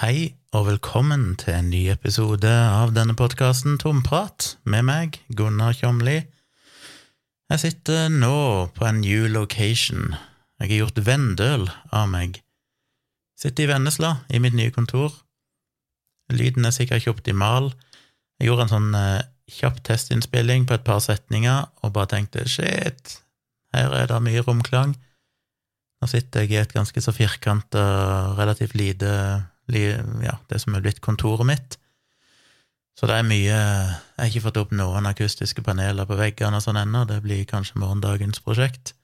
Hei og velkommen til en ny episode av denne podkasten Tomprat, med meg, Gunnar Kjomli. Jeg sitter nå på en new location. Jeg har gjort vendøl av meg. Sitter i Vennesla, i mitt nye kontor. Lyden er sikkert ikke optimal. Jeg gjorde en sånn eh, kjapp testinnspilling på et par setninger og bare tenkte shit, her er det mye romklang. Nå sitter jeg i et ganske så firkanta, relativt lite ja, det som er blitt kontoret mitt. Så det er mye Jeg har ikke fått opp noen akustiske paneler på veggene og sånn ennå, det blir kanskje morgendagens prosjekt.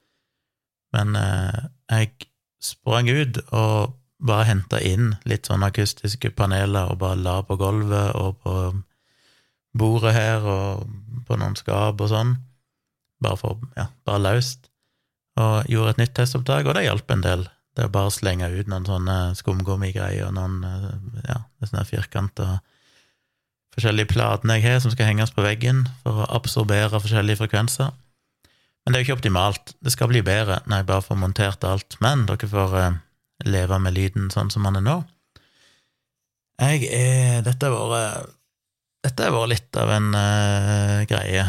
Men eh, jeg sprang ut og bare henta inn litt sånn akustiske paneler og bare la på gulvet og på bordet her og på noen skap og sånn, bare for ja, bare løst, og gjorde et nytt testopptak, og det hjalp en del. Det er bare å slenge ut noen sånne skumgummigreier og noen ja, sånne firkanter forskjellige platene jeg har som skal henges på veggen for å absorbere forskjellige frekvenser. Men det er jo ikke optimalt. Det skal bli bedre når jeg bare får montert alt. Men dere får uh, leve med lyden sånn som den er nå. Jeg er Dette har vært Dette har vært litt av en uh, greie.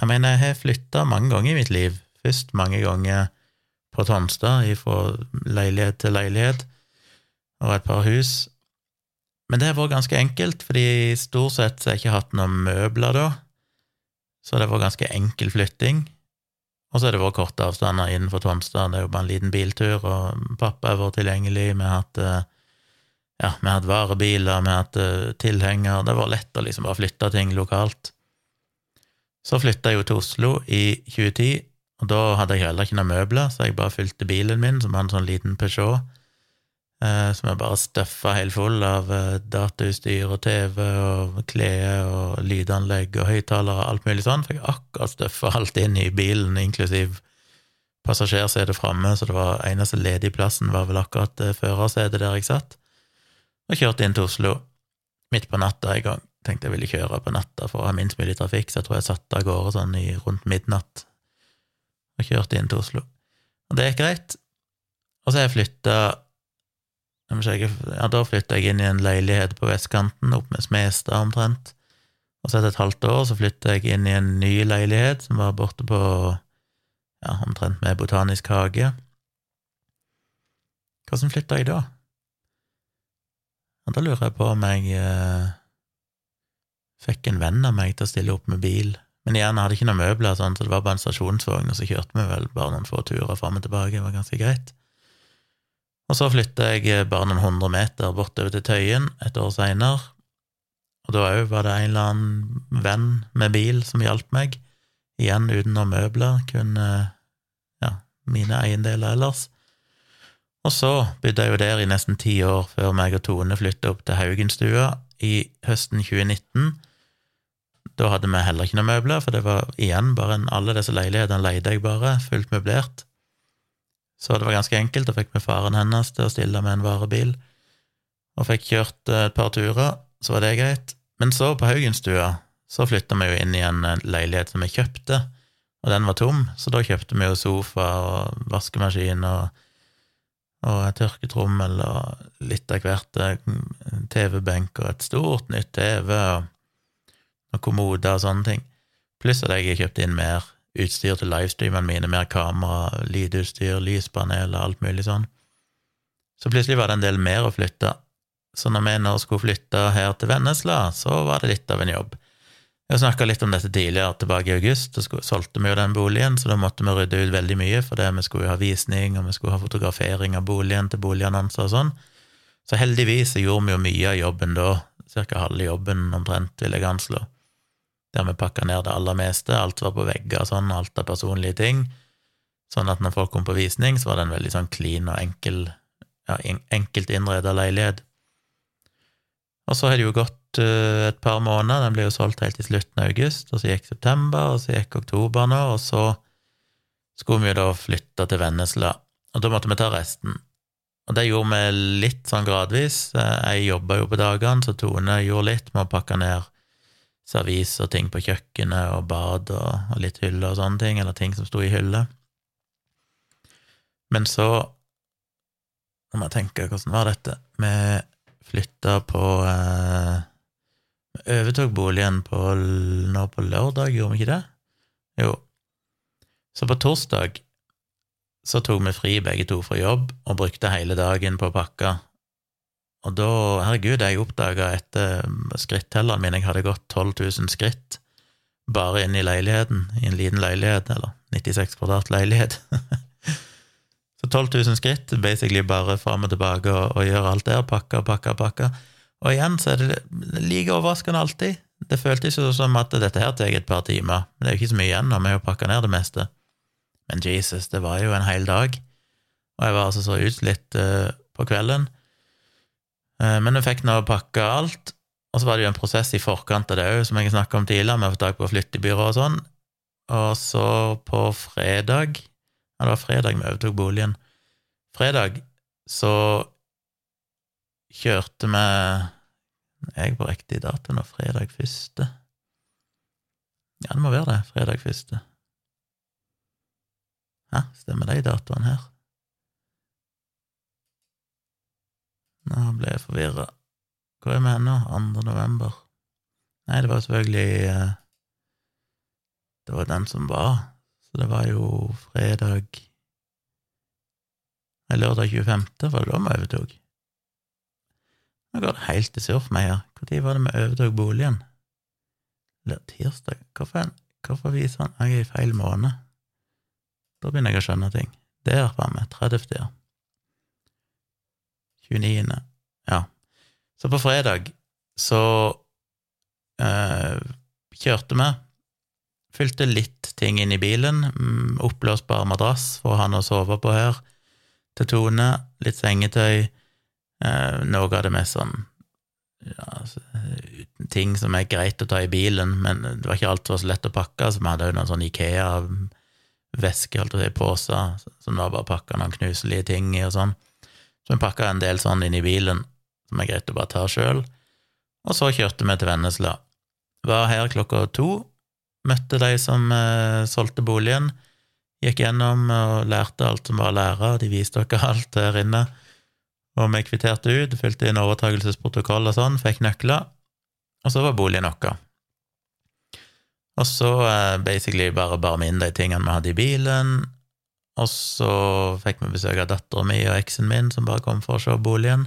Jeg mener, jeg har flytta mange ganger i mitt liv. Først mange ganger på Tonstad, fra leilighet til leilighet, og et par hus. Men det har vært ganske enkelt, fordi stort sett så har jeg ikke hatt noen møbler da, så det har vært ganske enkel flytting. Og så har det vært korte avstander innenfor Tonstad, det er jo bare en liten biltur, og pappa har vært tilgjengelig, vi har hatt eh, ja, vi hatt varebiler, vi hatt eh, tilhenger, det var lett å liksom bare flytte ting lokalt. Så flytta jeg jo til Oslo i 2010, og da hadde jeg heller ikke noen møbler, så jeg bare fylte bilen min, som var en sånn liten Peugeot, eh, som jeg bare støffa helt full av eh, datautstyr og TV og klær og lydanlegg og høyttalere og alt mulig sånn. Fikk akkurat støffa alt inn i bilen, inklusiv passasjersetet framme, så det var eneste ledige plassen var vel akkurat eh, førersetet der jeg satt, og kjørte inn til Oslo midt på natta en gang. Tenkte jeg ville kjøre på natta for å ha minst mulig trafikk, så jeg tror jeg satte av gårde sånn i rundt midnatt og kjørte inn til Oslo. Og det gikk greit. Og så har jeg flytta ja, Da flytta jeg inn i en leilighet på vestkanten, opp med Smestad omtrent. Og så etter et halvt år så flytta jeg inn i en ny leilighet som var borte på ja, omtrent med Botanisk hage. Hvordan flytta jeg da? Og da lurer jeg på om jeg eh, fikk en venn av meg til å stille opp med bil men igjen, jeg hadde ikke noen møbler, sånn, så det var bare en stasjonsvogn, og så kjørte vi vel bare noen få turer fram og tilbake, det var ganske greit. Og så flytta jeg bare noen hundre meter bortover til Tøyen et år seinere, og da òg var det en eller annen venn med bil som hjalp meg, igjen uten noen møbler, kun ja, mine eiendeler ellers. Og så bodde jeg jo der i nesten ti år før meg og Tone flytta opp til Haugenstua i høsten 2019 da hadde vi heller ikke noen møbler, for det var igjen bare en, alle disse leilighetene leide jeg bare, fullt møblert. Så det var ganske enkelt, da fikk vi faren hennes til å stille med en varebil, og fikk kjørt eh, et par turer, så var det greit. Men så, på Haugenstua, så flytta vi jo inn i en leilighet som vi kjøpte, og den var tom, så da kjøpte vi jo sofa og vaskemaskin og, og et tørketrommel og litt av hvert, eh, TV-benk og et stort nytt TV. og og kommoder og sånne ting. Pluss at jeg har kjøpt inn mer utstyr til livestreamene mine, mer kamera, lydutstyr, lyspanel og alt mulig sånn. Så plutselig var det en del mer å flytte. Så når vi nå skulle flytte her til Vennesla, så var det litt av en jobb. Jeg snakka litt om dette tidligere, tilbake i august, så solgte vi jo den boligen, så da måtte vi rydde ut veldig mye, for det vi skulle jo ha visning, og vi skulle ha fotografering av boligen til boligannonser og sånn. Så heldigvis gjorde vi jo mye av jobben da, ca. halve jobben omtrent, vil jeg anslå der vi pakka ned det aller meste. Alt var på vegger og sånn, alt av personlige ting. Sånn at når folk kom på visning, så var det en veldig sånn clean og enkel, ja, enkelt innreda leilighet. Og så har det jo gått uh, et par måneder, den ble jo solgt helt i slutten av august, og så gikk september, og så gikk oktober nå, og så skulle vi jo da flytte til Vennesla, og da måtte vi ta resten. Og det gjorde vi litt sånn gradvis. Jeg jobba jo på dagene, så Tone gjorde litt med å pakke ned servis og ting på kjøkkenet og bad og, og litt hyller og sånne ting, eller ting som sto i hylle. Men så, når man tenker hvordan var dette Vi flytta på eh, Overtok boligen på, nå på lørdag, gjorde vi ikke det? Jo. Så på torsdag så tok vi fri begge to fra jobb og brukte hele dagen på å pakke. Og da, herregud, jeg oppdaga etter skrittelleren min jeg hadde gått 12 000 skritt bare inne i leiligheten, i en liten leilighet, eller 96 kvadrat leilighet. så 12 000 skritt, basically bare fram og tilbake og, og gjøre alt der, pakke, pakke, pakke. Og igjen så er det like overraskende alltid. Det føltes jo som at dette her tar et par timer, men det er jo ikke så mye igjen og vi har jo pakka ned det meste. Men Jesus, det var jo en hel dag, og jeg var altså så utslitt uh, på kvelden. Uh, men hun fikk nå pakka alt, og så var det jo en prosess i forkant av det òg, som jeg snakka om tidligere, med å få tak på flyttebyrå og sånn. Og så på fredag Ja, det var fredag vi overtok boligen. Fredag så kjørte vi Jeg på riktig dato nå, fredag første. Ja, det må være det. Fredag første. Ja, stemmer de datoene her? Nå ble jeg forvirra. Hvor er vi nå? 2. november? Nei, det var selvfølgelig eh, Det var den som var, så det var jo fredag Nei, lørdag 25., var det da vi overtok? Nå går det helt i surf meg her. Når var det vi overtok boligen? Eller tirsdag? Hvorfor, hvorfor viser han Jeg er i feil måned. Da begynner jeg å skjønne ting. Der var vi. 30. ja. 29. Ja. Så på fredag så øh, kjørte vi. Fylte litt ting inn i bilen. Mm, oppblåsbar madrass for han å sove på her. Til Tone. Litt sengetøy. Øh, noe av det mest sånn ja, ting som er greit å ta i bilen, men det var ikke alt som var så lett å pakke, så vi hadde jo noen sånn Ikea-veske, holdt jeg å si, poser, som var bare pakka noen knuselige ting i og sånn. Så vi pakka en del sånn inn i bilen, som er greit å bare ta sjøl. Og så kjørte vi til Vennesla. Var her klokka to, møtte de som eh, solgte boligen, gikk gjennom og lærte alt som var å lære, de viste dere alt der inne. Og vi kvitterte ut, fylte inn overtakelsesprotokoll og sånn, fikk nøkler, og så var boligen vår. Og så eh, basically bare bar vi inn de tingene vi hadde i bilen, og så fikk vi besøk av dattera mi og eksen min, som bare kom for å se boligen.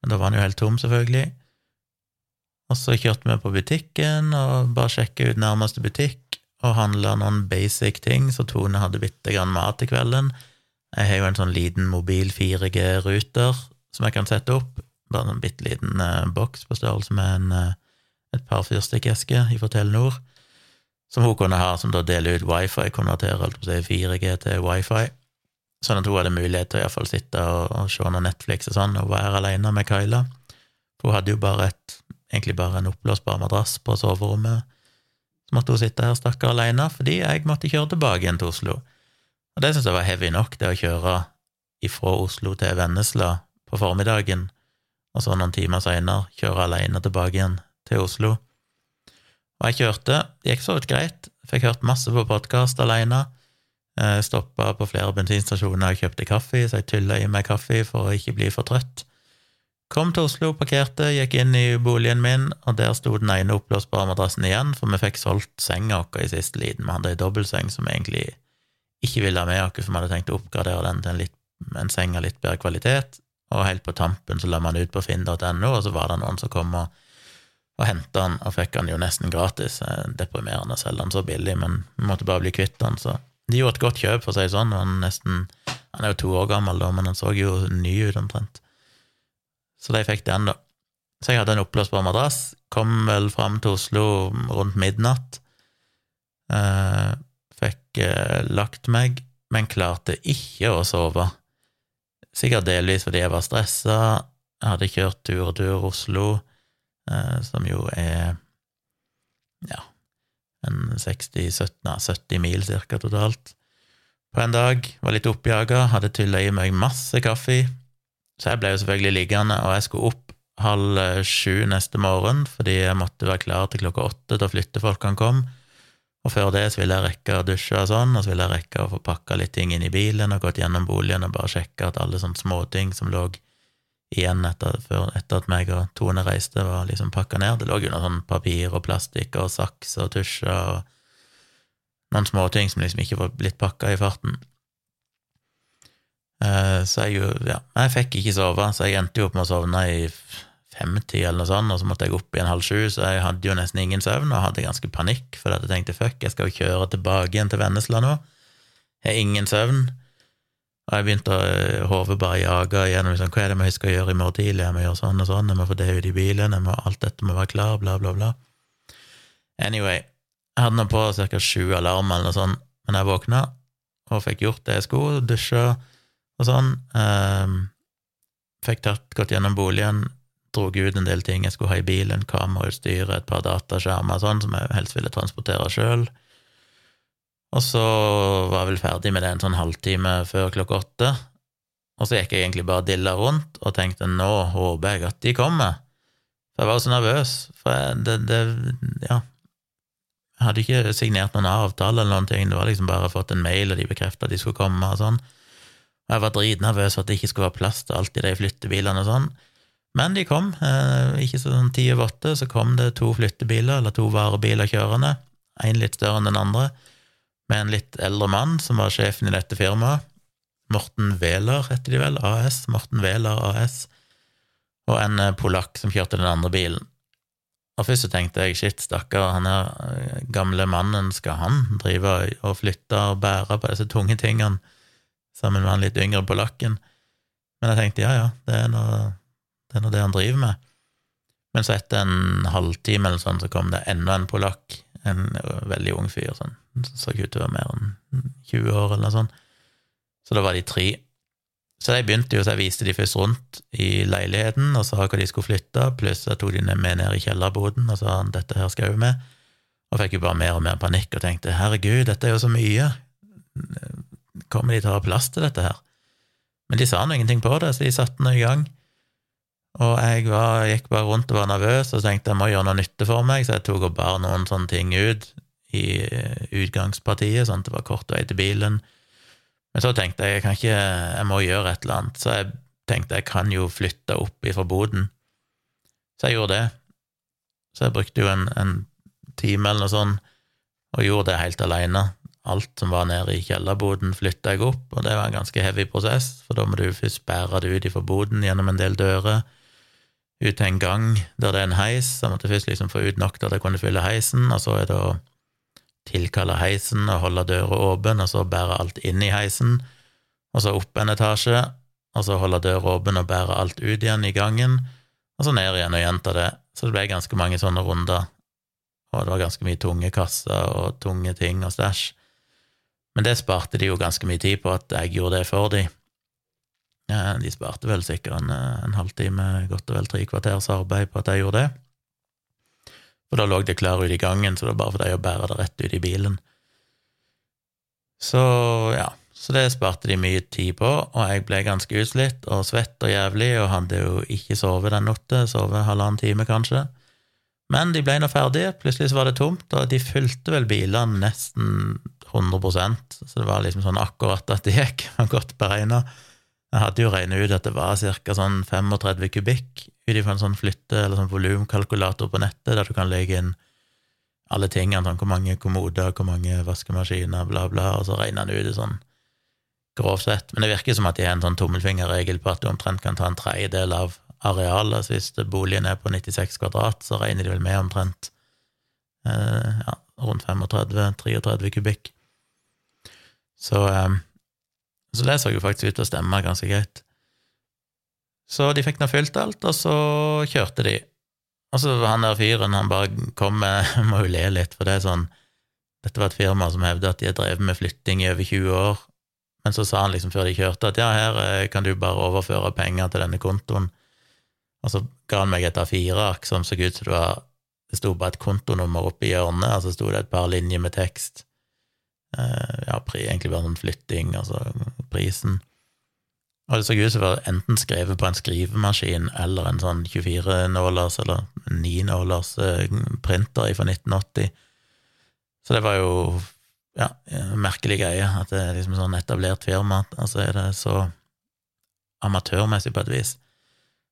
Men da var den jo helt tom, selvfølgelig. Og så kjørte vi på butikken og bare sjekka ut nærmeste butikk og handla noen basic ting, så Tone hadde bitte grann mat til kvelden. Jeg har jo en sånn liten mobil 4G-ruter som jeg kan sette opp. Bare en bitte liten eh, boks på størrelse med en, eh, et par fyrstikkesker fra Telenor som hun kunne ha, som da deler ut wifi, konverterer alt på seg 4G til wifi, sånn at hun hadde mulighet til å iallfall sitte og, og se noe Netflix og sånn, og være alene med Kyla. For hun hadde jo bare et, egentlig bare en oppblåsbar madrass på soverommet. Så måtte hun sitte her stakkar alene, fordi jeg måtte kjøre tilbake igjen til Oslo. Og det syntes jeg var heavy nok, det å kjøre ifra Oslo til Vennesla på formiddagen, og så noen timer seinere kjøre alene tilbake igjen til Oslo. Og jeg kjørte, det gikk så vidt greit, fikk hørt masse på podkast alene. Stoppa på flere bensinstasjoner og kjøpte kaffe, så jeg tylla i meg kaffe for å ikke bli for trøtt. Kom til Oslo, parkerte, gikk inn i boligen min, og der sto den ene oppblåsbare madrassen igjen, for vi fikk solgt senga vår i siste liten. Vi hadde ei dobbeltseng som vi egentlig ikke ville ha med oss, for vi hadde tenkt å oppgradere den til en, litt, en seng av litt bedre kvalitet, og helt på tampen så la man ut på finn.no, og så var det noen som kom og og henta han, og fikk han jo nesten gratis. Deprimerende å selge han så billig, men vi måtte bare bli kvitt han, så de gjorde et godt kjøp, for å si det sånn. Han, nesten, han er jo to år gammel, da, men han så jo ny ut, omtrent. Så de fikk den, da. Så jeg hadde en oppblåsbar madrass, kom vel fram til Oslo rundt midnatt. Eh, fikk eh, lagt meg, men klarte ikke å sove. Sikkert delvis fordi jeg var stressa. Hadde kjørt tur og tur Oslo Eh, som jo er ja, en 60-70 mil cirka totalt på en dag. Var litt oppjaga, hadde tylla i meg masse kaffe, så jeg ble jo selvfølgelig liggende, og jeg skulle opp halv sju neste morgen fordi jeg måtte være klar til klokka åtte da flyttefolkene kom. Og før det så ville jeg rekke å dusje og sånn, og så ville jeg rekke å få pakka litt ting inn i bilen og gått gjennom boligen og bare sjekke at alle sånne småting som lå igjen etter, etter at meg og Tone reiste, var liksom pakka ned. Det lå jo noe sånn papir og plastikk og saks og tusjer og noen småting som liksom ikke var blitt pakka i farten. Eh, så jeg jo, ja, jeg fikk ikke sove, så jeg endte jo opp med å sovne i femti eller noe sånt, og så måtte jeg opp igjen halv sju, så jeg hadde jo nesten ingen søvn og hadde ganske panikk, for jeg tenkte fuck, jeg skal jo kjøre tilbake igjen til Vennesla nå. Jeg har ingen søvn. Og jeg begynte å eh, hodet bare jage gjennom liksom, hva er det vi skal gjøre i morgen tidlig, jeg må gjøre sånn og sånn, jeg må få det ut i bilen, må, alt dette må være klar, bla, bla, bla. Anyway, jeg hadde nå på ca. sju alarmer eller noe sånt, men jeg våkna og fikk gjort det jeg skulle, dusja og sånn. Um, fikk tatt, gått gjennom boligen, drog ut en del ting jeg skulle ha i bilen, kamerautstyret, et par dataskjermer og sånn, som jeg helst ville transportere sjøl. Og så var jeg vel ferdig med det en sånn halvtime før klokka åtte. Og så gikk jeg egentlig bare dilla rundt og tenkte nå håper jeg at de kommer. For jeg var så nervøs. For jeg, det, det Ja. Jeg hadde ikke signert noen avtale eller noen ting, det var liksom bare fått en mail, og de bekrefta at de skulle komme og sånn. Og jeg var dritnervøs for at det ikke skulle være plass til alt i de flyttebilene og sånn. Men de kom. Eh, ikke sånn ti over åtte, så kom det to flyttebiler, eller to varebiler kjørende. Én litt større enn den andre med en litt eldre mann som var sjefen i dette firmaet. Morten Wæler heter de vel, AS. Morten Wæler AS. Og en eh, polakk som kjørte den andre bilen. Og først så tenkte jeg shit, stakkar, han her eh, gamle mannen, skal han drive og flytte og bære på disse tunge tingene sammen med han litt yngre polakken? Men jeg tenkte ja, ja, det er nå det, det, han driver med. Men så etter en halvtime eller sånn, så kom det enda en polakk, en veldig ung fyr, sånn så ikke ut til å være mer enn 20 år, eller noe sånt. Så da var de tre. Så de begynte jo, så jeg viste de først rundt i leiligheten og sa hva de skulle flytte, pluss jeg tok de med ned i kjellerboden og sa dette her skal jeg jo med, og fikk jo bare mer og mer panikk og tenkte herregud, dette er jo så mye, kommer de til å ha plass til dette her? Men de sa nå ingenting på det, så de satte nå i gang. Og jeg var, gikk bare rundt og var nervøs og tenkte jeg må gjøre noe nytte for meg, så jeg tok og bar noen sånne ting ut i eh, utgangspartiet, sånn at det var kort vei til bilen. Men så tenkte jeg jeg kan ikke, jeg må gjøre et eller annet, så jeg tenkte jeg kan jo flytte opp ifra boden. Så jeg gjorde det. Så jeg brukte jo en, en time eller noe sånt, og gjorde det helt aleine. Alt som var nede i kjellerboden, flytta jeg opp, og det var en ganske heavy prosess, for da må du først bære det ut ifra boden gjennom en del dører, ut til en gang der det er en heis, så jeg måtte først liksom få ut nok til at jeg kunne fylle heisen, og så er det å tilkalle heisen og holde døra åpen, og så bære alt inn i heisen, og så opp en etasje, og så holde døra åpen og bære alt ut igjen i gangen, og så ned igjen og gjenta det. Så det ble ganske mange sånne runder, og det var ganske mye tunge kasser og tunge ting og stæsj. Men det sparte de jo ganske mye tid på at jeg gjorde det for de. De sparte vel sikkert en, en halvtime, godt og vel tre kvarters arbeid på at jeg gjorde det. For da lå det klær ute i gangen, så det var bare for deg å bære det rett ut i bilen. Så ja, så det sparte de mye tid på, og jeg ble ganske utslitt og svett og jævlig og hadde jo ikke sovet den natta, sovet halvannen time kanskje. Men de ble nå ferdige, plutselig så var det tomt, og de fulgte vel bilene nesten 100% så det var liksom sånn akkurat at det gikk, var godt beregna. Jeg hadde jo regnet ut at det var ca. sånn 35 kubikk ut ifra en sånn flytte- eller sånn volumkalkulator på nettet, der du kan legge inn alle tingene, sånn hvor mange kommoder, hvor mange vaskemaskiner, bla, bla, og så regner han ut det sånn grovt sett. Men det virker som at de har en sånn tommelfingerregel på at du omtrent kan ta en tredjedel av arealet. Så hvis boligen er på 96 kvadrat, så regner de vel med omtrent eh, ja, rundt 35-33 kubikk. Så eh, så det så jo faktisk ut til å stemme ganske greit. Så de fikk nå fylt alt, og så kjørte de. Og så han der fyren, han bare kom med Må jo le litt, for det er sånn Dette var et firma som hevder at de har drevet med flytting i over 20 år, men så sa han liksom før de kjørte at ja, her eh, kan du bare overføre penger til denne kontoen. Og så ga han meg et A4-ark som så ut som det var Det sto bare et kontonummer oppi hjørnet, og så sto det et par linjer med tekst. Eh, ja, egentlig bare sånn flytting, altså prisen. Og det så ut som det var enten skrevet på en skrivemaskin eller en sånn 24-nålers eller 9-nålers eh, printer fra 1980. Så det var jo ja, merkelig greie at det er liksom sånn etablert firma, altså er det så amatørmessig på et vis.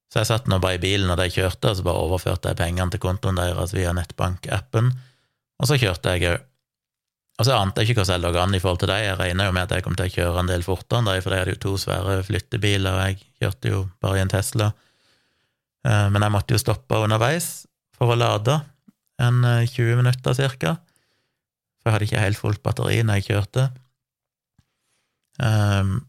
Så jeg satt nå bare i bilen og de kjørte, og så bare overførte jeg pengene til kontoen deres via nettbankappen, og så kjørte jeg òg. Og så ante jeg ikke hvordan jeg lå an i forhold til dem. Jeg regna jo med at jeg kom til å kjøre en del fortere enn dem, for de hadde jo to svære flyttebiler, og jeg kjørte jo bare i en Tesla. Eh, men jeg måtte jo stoppe underveis for å lade en 20 eh, minutter cirka, for jeg hadde ikke helt fullt batteri når jeg kjørte. Um,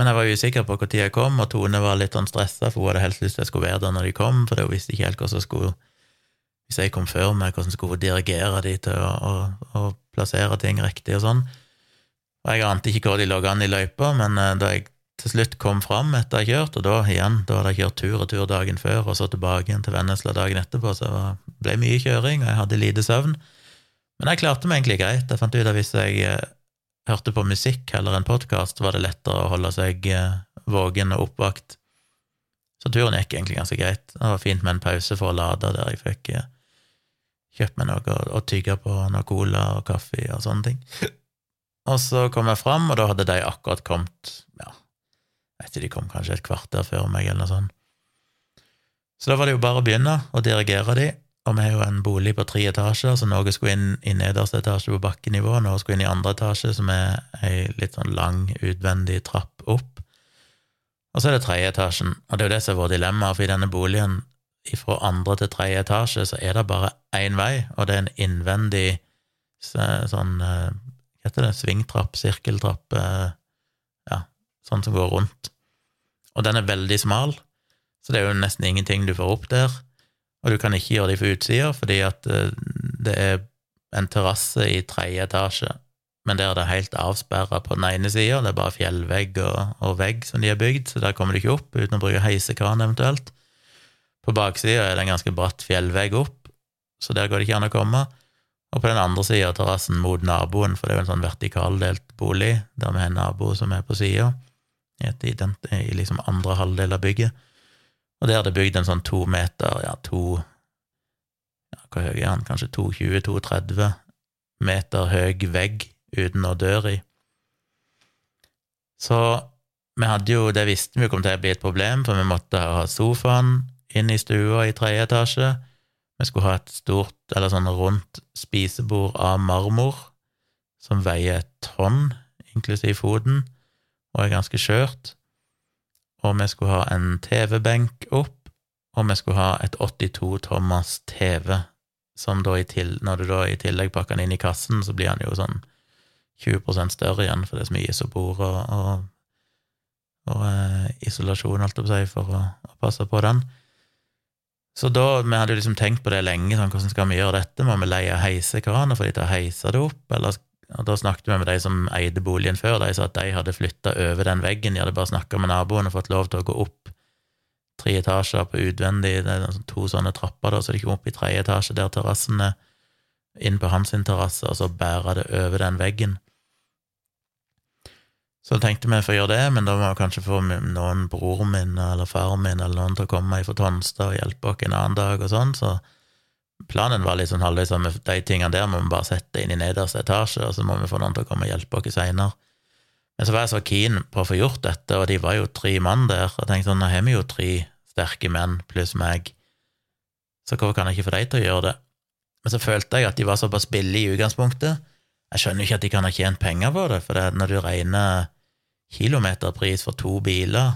men jeg var usikker på når jeg kom, og Tone var litt sånn stressa, for hun hadde helst lyst til jeg skulle være der når de kom, for hun visste ikke helt hvordan skulle Hvis jeg kom før meg, hvordan skulle hun dirigere de til å, å, å, plassere ting riktig og sånn. Og jeg ante ikke hvor de lå an i løypa, men eh, da jeg til slutt kom fram etter jeg kjørt, og da igjen, da hadde jeg kjørt tur og tur dagen før, og så tilbake igjen til Vennesla dagen etterpå, så det ble mye kjøring, og jeg hadde lite søvn. Men jeg klarte meg egentlig greit. Jeg fant ut at hvis jeg eh, hørte på musikk heller en podkast, var det lettere å holde seg vågen våken og oppvakt. Så turen gikk egentlig ganske greit. Det var fint med en pause for å lade, der jeg fikk eh, kjøpt meg noe og tygge på noe cola og kaffe og sånne ting. Og så kom jeg fram, og da hadde de akkurat kommet, ja, ikke, de kom kanskje et kvarter før meg, eller noe sånt. Så da var det jo bare å begynne å dirigere de, og vi har jo en bolig på tre etasjer, så noe skulle inn i nederste etasje på bakkenivå, noe skulle inn i andre etasje, som er ei litt sånn lang, utvendig trapp opp. Og så er det tredje etasjen, og det er jo det som er vårt dilemma, for i denne boligen, fra andre til tredje etasje, så er det bare én vei, og det er en innvendig sånn eh, Hva heter det? Svingtrapp, sirkeltrapp, eh, ja, sånn som går rundt. Og den er veldig smal, så det er jo nesten ingenting du får opp der. Og du kan ikke gjøre de for utsida, fordi at eh, det er en terrasse i tredje etasje, men der er det helt avsperra på den ene sida, det er bare fjellvegg og, og, vegg som de har bygd, så der kommer du ikke opp uten å bruke heisekran eventuelt. På baksida er det en ganske bratt fjellvegg opp, så der går det ikke an å komme. Og på den andre sida av terrassen mot naboen, for det er jo en sånn vertikaldelt bolig, der vi har en nabo som er på sida, i, i liksom andre halvdel av bygget. Og der er det bygd en sånn to meter, ja, to ja, Hva høy er han? Kanskje 220-230 meter høy vegg uten noe dør i. Så vi hadde jo, det visste vi kom til å bli et problem, for vi måtte ha sofaen inn i stua i tredje etasje. Vi skulle ha et stort, eller sånn rundt spisebord av marmor som veier et tonn, inklusiv foten, og er ganske skjørt og vi skulle ha en TV-benk opp, og vi skulle ha et 82-tommers TV, som da i til, når du da i tillegg pakker den inn i kassen, så blir den jo sånn 20% større igjen, for det er så mye isopor og, og, og eh, isolasjon, holdt jeg på å si, for å, passe på den. Så da, vi hadde jo liksom tenkt på det lenge, sånn, hvordan skal vi gjøre dette, må vi leie heisekraner for de til å heise det opp, eller og Da snakket vi med de som eide boligen før, de sa at de hadde flytta over den veggen, de hadde bare snakka med naboen og fått lov til å gå opp tre etasjer på utvendig, det er sånn to sånne trapper, da, så de kom opp i tredje etasje der terrassen er, inn på hans terrasse, og så bære det over den veggen. Så tenkte vi for å gjøre det, men da må vi kanskje få noen, bror min eller far min eller noen til å komme fra Tonstad og hjelpe oss en annen dag og sånn, så planen var halvveis sånn med de tingene der må vi bare sette inn i nederste etasje, og så må vi få noen til å komme og hjelpe oss seinere. Men så var jeg så keen på å få gjort dette, og de var jo tre mann der, og jeg tenkte sånn, nå har vi jo tre sterke menn pluss meg, så hvorfor kan jeg ikke få de til å gjøre det? Men så følte jeg at de var såpass billige i utgangspunktet. Jeg skjønner ikke at de kan ha tjent penger på det, for det, når du regner kilometerpris for to biler,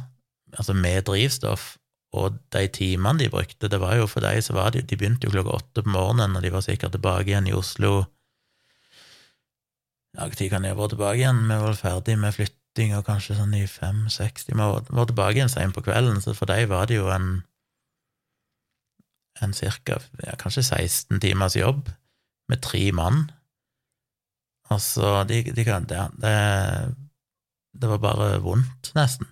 altså med drivstoff, og de timene de brukte, det var jo for de så var det, De begynte jo klokka åtte på morgenen, og de var sikkert tilbake igjen i Oslo Ja, når kan de ha vært tilbake igjen? Vi var ferdig med flytting og kanskje sånn i fem-seks Vi var tilbake igjen sent på kvelden, så for de var det jo en en cirka, ja, kanskje 16 timers jobb med tre mann. Altså, de, de kan, det, det, det var bare vondt, nesten.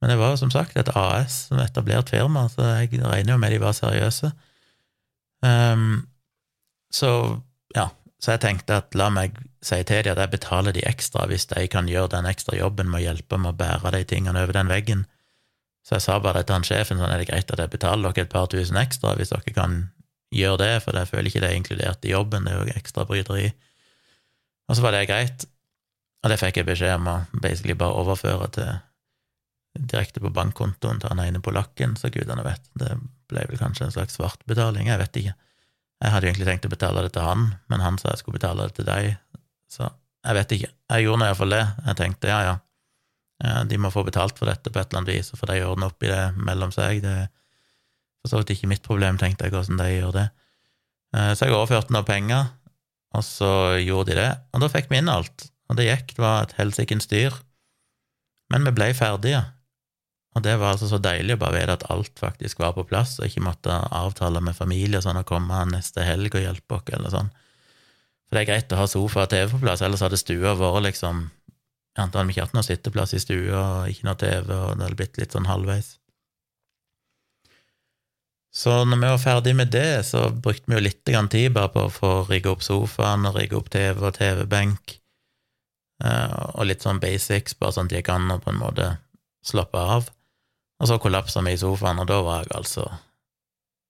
Men det var jo som sagt et AS som etablert firma, så jeg regner jo med de var seriøse. Um, så ja, så jeg tenkte at la meg si til dem at jeg betaler de ekstra hvis de kan gjøre den ekstra jobben med å hjelpe med å bære de tingene over den veggen. Så jeg sa bare til han sjefen sånn er det greit at jeg betaler dere et par tusen ekstra hvis dere kan gjøre det, for jeg føler ikke det er inkludert i jobben, det er jo ekstra bryteri. Og så var det greit, og det fikk jeg beskjed om å basically bare overføre til direkte på bankkontoen til han ene polakken, så gudene vet. Det ble vel kanskje en slags svartbetaling, jeg vet ikke. Jeg hadde egentlig tenkt å betale det til han, men han sa jeg skulle betale det til deg, så jeg vet ikke. Jeg gjorde nå iallfall det. Jeg tenkte ja, ja, de må få betalt for dette på et eller annet vis, og får de ordne opp i det mellom seg. Det er for så vidt ikke mitt problem, tenkte jeg, hvordan de gjør det. Eh, så jeg overførte noen penger, og så gjorde de det, og da fikk vi inn alt. Og det gikk, det var et helsikens styr. Men vi ble ferdige, og det var altså så deilig å bare vite at alt faktisk var på plass, og ikke måtte avtale med familie og sånn å komme neste helg og hjelpe oss, eller sånn. For det er greit å ha sofa og TV på plass, ellers hadde stua vært liksom Jeg antar vi ikke hatt noe sitteplass i stua, og ikke noe TV, og det hadde blitt litt sånn halvveis. Så når vi var ferdig med det, så brukte vi jo litt tid bare på å få rigge opp sofaen og rigge opp TV og TV-benk, og litt sånn basics, bare sånn at jeg kan på en måte slappe av. Og så kollapsa vi i sofaen, og da var jeg altså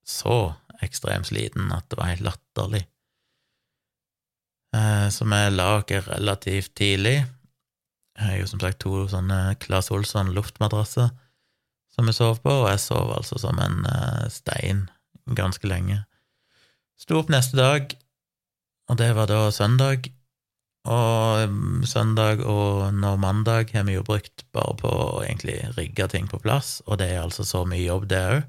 så ekstremt sliten at det var helt latterlig. Eh, så vi la oss relativt tidlig. Jeg har jo som sagt to sånne Claes Olsson luftmadrasser som vi sov på, og jeg sov altså som en eh, stein ganske lenge. Sto opp neste dag, og det var da søndag, og um, søndag og nå mandag har vi jo brukt bare på å egentlig rigge ting på plass, og det er altså så mye jobb, det òg.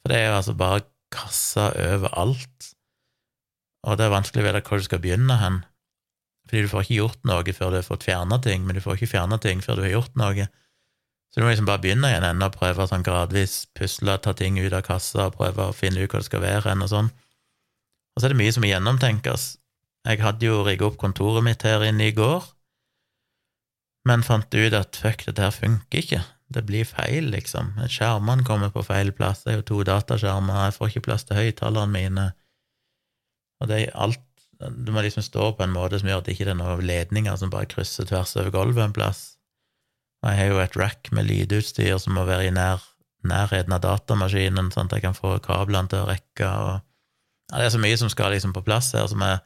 For det er altså bare kasser overalt, og det er vanskelig å vite hvor du skal begynne hen. Fordi du får ikke gjort noe før du har fått fjerna ting, men du får ikke fjerna ting før du har gjort noe. Så du må liksom bare begynne i en ende og prøve sånn gradvis pusle, ta ting ut av kassa, prøve å finne ut hva det skal være hen, og sånn. Og så er det mye som må gjennomtenkes. Jeg hadde jo rigga opp kontoret mitt her inne i går, men fant ut at fuck, dette her funker ikke. Det blir feil, liksom. Skjermene kommer på feil plass. Det er jo to dataskjermer, jeg får ikke plass til høyttalerne mine. Og det er alt Du må liksom stå på en måte som gjør at det ikke er noen ledninger som bare krysser tvers over gulvet en plass. Jeg har jo et rack med lydutstyr som må være i nær, nærheten av datamaskinen, sånn at jeg kan få kablene til å rekke, og ja, Det er så mye som skal liksom på plass her, som jeg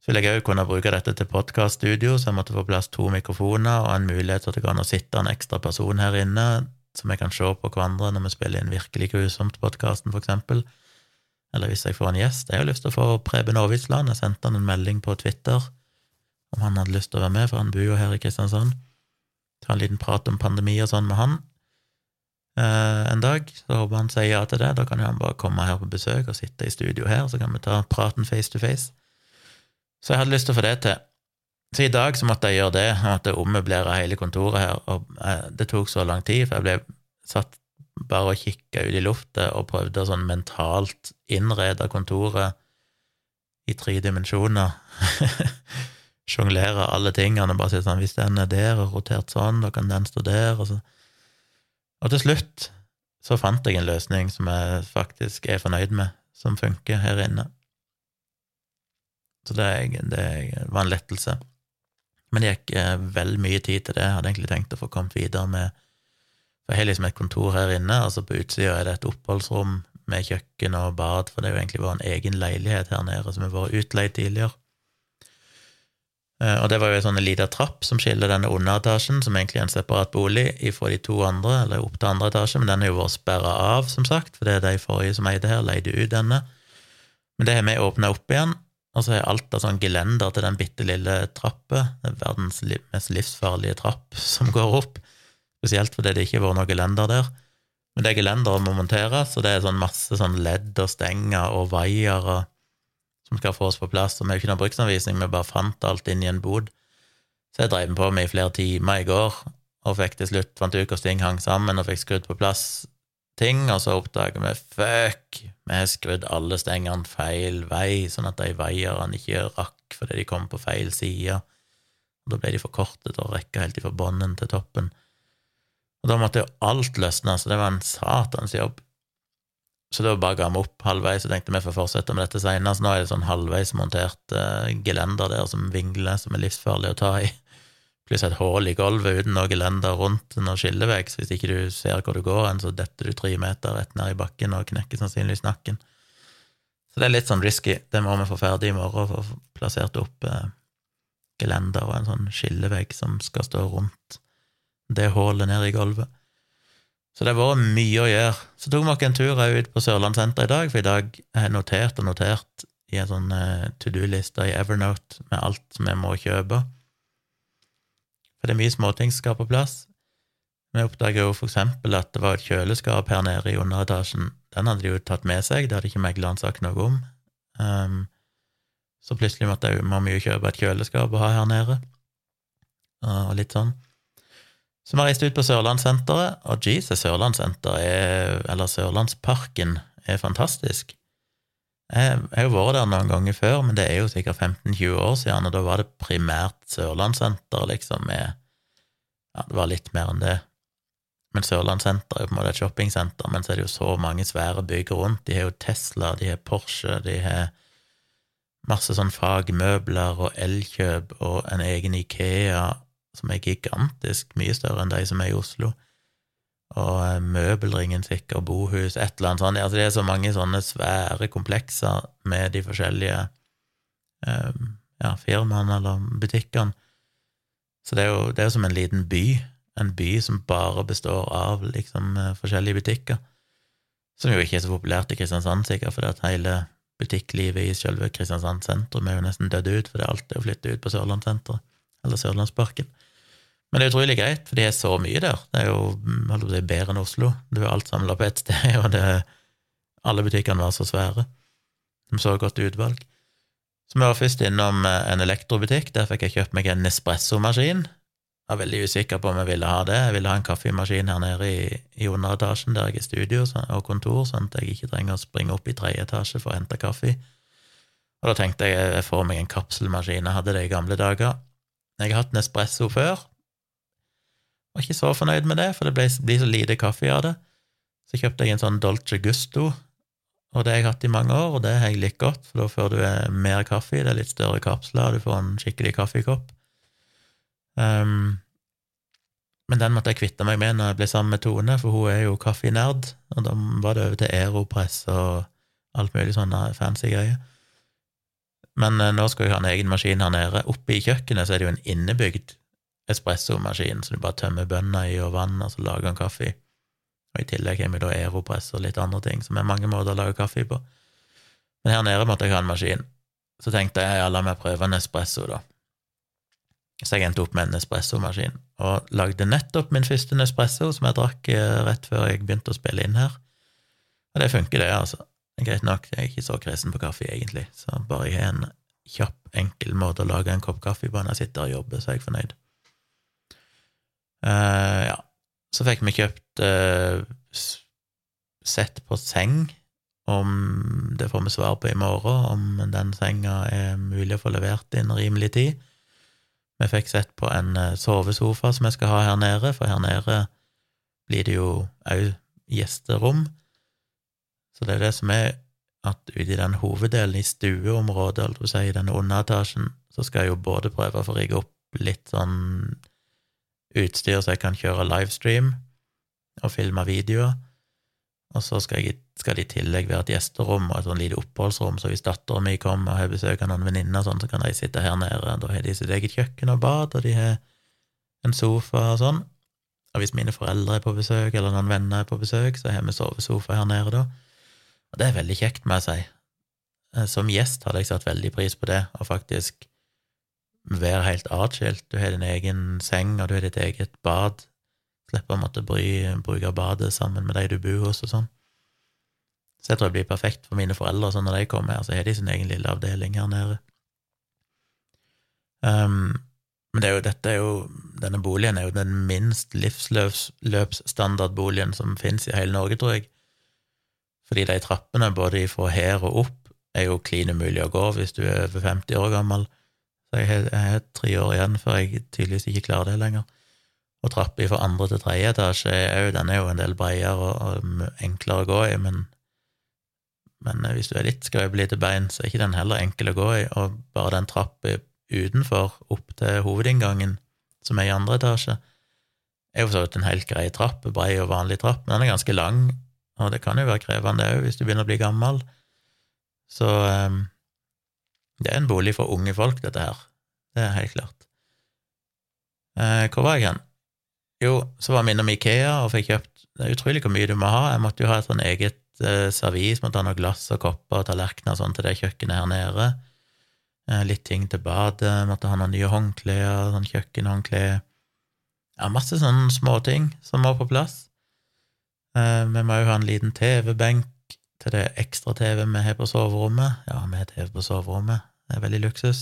så vil jeg òg kunne bruke dette til podkaststudio, så jeg måtte få plass to mikrofoner og en mulighet til at det kan sitte en ekstra person her inne, som jeg kan se på hverandre når vi spiller inn Virkelig grusomt-podkasten, for eksempel. Eller hvis jeg får en gjest. Jeg har lyst til å få Preben Aavitsland. Jeg sendte han en melding på Twitter om han hadde lyst til å være med, for han bor jo her i Kristiansand. Ta en liten prat om pandemi og sånn med han eh, en dag. Så håper han sier ja til det. Da kan jo han bare komme her på besøk og sitte i studio her, så kan vi ta praten face to face. Så jeg hadde lyst til å få det til. Så i dag så måtte jeg gjøre det, jeg måtte ommøblere hele kontoret her, og eh, det tok så lang tid, for jeg ble satt bare og kikka ut i lufta og prøvde å sånn mentalt innrede kontoret i tre dimensjoner. Sjonglere alle tingene, og bare si sånn hvis den er der og rotert sånn, da kan den stå der, og så Og til slutt så fant jeg en løsning som jeg faktisk er fornøyd med, som funker her inne. Så det, det var en lettelse. Men det gikk eh, vel mye tid til det. Jeg hadde egentlig tenkt å få kommet videre med For jeg har liksom et kontor her inne, altså på utsida er det et oppholdsrom med kjøkken og bad, for det er jo egentlig vår en egen leilighet her nede som har vært utleid tidligere. Eh, og det var jo en sånn lita trapp som skiller denne underetasjen, som egentlig er en separat bolig, ifra de to andre, eller opp til andre etasje, men den har jo vært sperra av, som sagt, for det er de forrige som eide her, leide ut denne. Men det har vi åpna opp igjen, og så er alt av sånn gelender til den bitte lille trappa. Er verdens mest livsfarlige trapp som går opp, spesielt fordi det ikke har vært noe gelender der. Men det er gelenderet må monteres, og det er sånn masse sånn ledd og stenger og vaiere som skal få oss på plass. Og vi har ikke noen bruksanvisning, vi bare fant alt inn i en bod. Så jeg drev på med i flere timer i går, og fikk til slutt fant ut hvordan ting hang sammen, og fikk skrudd på plass ting, og så oppdager vi fuck, vi har skrudd alle stengene feil vei, sånn at de veierne ikke rakk fordi de kom på feil side. Da ble de for korte til helt ifra bunnen til toppen. Og da måtte jo alt løsne, så det var en satans jobb. Så da bare ga vi opp halvveis og tenkte vi får fortsette med dette seinere. Så nå er det sånn halvveis montert uh, gelender der som vingler, som er livsfarlig å ta i pluss et hull i gulvet uten noe lender rundt noen skillevegg, så hvis ikke du ser hvor du går så detter du tre meter rett ned i bakken og knekker sannsynligvis nakken. Så det er litt sånn risky. Det må vi få ferdig i morgen, få plassert opp eh, gelender og en sånn skillevegg som skal stå rundt det hullet nede i gulvet. Så det har vært mye å gjøre. Så tok vi oss en tur ut på Sørlandssenteret i dag, for i dag har jeg notert og notert i en sånn uh, to do-liste i Evernote med alt som jeg må kjøpe. For det er mye småting som skal på plass. Vi oppdaga jo for eksempel at det var et kjøleskap her nede i underetasjen. Den hadde de jo tatt med seg, det hadde ikke megleren sagt noe om. Um, så plutselig måtte jeg, må vi jo kjøpe et kjøleskap å ha her nede, og litt sånn. Så vi reiste ut på Sørlandssenteret, og Jesus, Sørlandssenteret, eller Sørlandsparken, er fantastisk. Jeg har jo vært der noen ganger før, men det er jo sikkert 15-20 år siden, og da var det primært Sørlandssenter, liksom, med Ja, det var litt mer enn det. Men Sørlandssenter er jo på en måte et shoppingsenter, men så er det jo så mange svære bygg rundt. De har jo Tesla, de har Porsche, de har masse sånn fagmøbler og Elkjøp og en egen Ikea som er gigantisk, mye større enn de som er i Oslo og Møbelringen fikk og Bohus, et eller annet sånt. Altså, det er så mange sånne svære komplekser med de forskjellige eh, ja, firmaene eller butikkene. Så det er, jo, det er jo som en liten by, en by som bare består av liksom eh, forskjellige butikker. Som jo ikke er så populært i Kristiansand, sikkert, fordi at hele butikklivet i selve Kristiansand sentrum er jo nesten dødd ut, fordi alt er jo flyttet ut på Sørlandssenteret, eller Sørlandsparken. Men det er utrolig greit, for det er så mye der. Det er jo holdt på bedre enn Oslo. Du er alt samla på ett sted, og det, alle butikkene var så svære. De så godt utvalg. Så vi var først innom eh, en elektrobutikk. Der fikk jeg kjøpt meg en Nespresso-maskin. Jeg var veldig usikker på om jeg ville ha det. Jeg ville ha en kaffemaskin her nede i, i underetasjen der jeg er studio og kontor, sånn at jeg ikke trenger å springe opp i tredje etasje for å hente kaffe. Og da tenkte jeg jeg får meg en kapselmaskin. Jeg hadde det i gamle dager. Jeg har hatt Nespresso før, var ikke så fornøyd med det, for det blir så lite kaffe av det. Så kjøpte jeg en sånn Dolce Gusto, og det har jeg hatt i mange år, og det har jeg likt godt, for da får du eh, mer kaffe, det er litt større kapsler, du får en skikkelig kaffekopp. Um, men den måtte jeg kvitte meg med når jeg ble sammen med Tone, for hun er jo kaffenerd, og da var det over til Aeropress og alt mulig sånne fancy greier. Men uh, nå skal jeg ha en egen maskin her nede. Oppe i kjøkkenet så er det jo en innebygd espressomaskin, som du bare tømmer bønner i og vann, og så lager han kaffe. i. Og i tillegg har vi da Aeropress og litt andre ting, som er mange måter å lage kaffe på. Men her nede måtte jeg ha en maskin. Så tenkte jeg ja, la meg prøve en espresso, da. Så jeg endte opp med en espressomaskin, og lagde nettopp min første espresso, som jeg drakk eh, rett før jeg begynte å spille inn her. Og det funker, det, altså. Greit nok, jeg er ikke så kresen på kaffe, egentlig, så bare jeg har en kjapp, enkel måte å lage en kopp kaffe på når jeg sitter og jobber, så er jeg fornøyd. Uh, ja. Så fikk vi kjøpt uh, sett på seng, om det får vi svar på i morgen, om den senga er mulig å få levert innen rimelig tid. Vi fikk sett på en uh, sovesofa som jeg skal ha her nede, for her nede blir det jo òg gjesterom. Så det er det som er at ute i den hoveddelen i stueområdet, eller du sier i denne underetasjen, så skal jeg jo både prøve å få rigge opp litt sånn utstyr så jeg kan kjøre livestream og filme videoer. Og så skal, jeg, skal, det i tillegg være et gjesterom og et sånn lite oppholdsrom, så hvis dattera mi kommer og har besøk av noen venninner, sånn, så kan de sitte her nede. Da har de sitt eget kjøkken og bad, og de har en sofa og sånn. Og hvis mine foreldre er på besøk, eller noen venner er på besøk, så har vi sovesofa her nede, da. Og det er veldig kjekt, må jeg si. Eh, som gjest hadde jeg satt veldig pris på det, og faktisk være helt atskilt. Du har din egen seng, og du har ditt eget bad. Slipper å måtte bry, bruke badet sammen med de du bor hos, og sånn. Så jeg tror det blir perfekt for mine foreldre, sånn når de kommer her, så har de sin egen lille avdeling her nede. Um, men det er jo, dette er jo, denne boligen er jo den minst livsløpsstandardboligen som finnes i hele Norge, tror jeg. Fordi de trappene, både fra her og opp, er jo klin umulig å gå hvis du er over 50 år gammel. Så jeg har, tre år igjen før jeg tydeligvis ikke klarer det lenger. Og trappa fra andre til tredje etasje er jo, den er jo en del bredere og, og, enklere å gå i, men, men hvis du er litt skrøpelig til så er ikke den heller enkel å gå i, og bare den trappa utenfor, opp til hovedinngangen, som er i andre etasje, er jo for så vidt en helt grei trapp, brei og vanlig trapp, men den er ganske lang, og det kan jo være krevende òg hvis du begynner å bli gammel. Så um, det er en bolig for unge folk, dette her. Det er helt klart. Eh, hvor var jeg hen? Jo, så var vi innom Ikea og fikk kjøpt Det er utrolig hvor mye du må ha. Jeg måtte jo ha et sånn eget eh, servis, måtte ha noe glass og kopper og tallerkener og sånn til det kjøkkenet her nede. Eh, litt ting til badet, måtte ha noen nye håndklær, sånn kjøkkenhåndklær Ja, masse sånne småting som må på plass. Eh, vi må jo ha en liten TV-benk til det ekstra TV vi har på soverommet. Ja, vi har TV på soverommet, det er veldig luksus.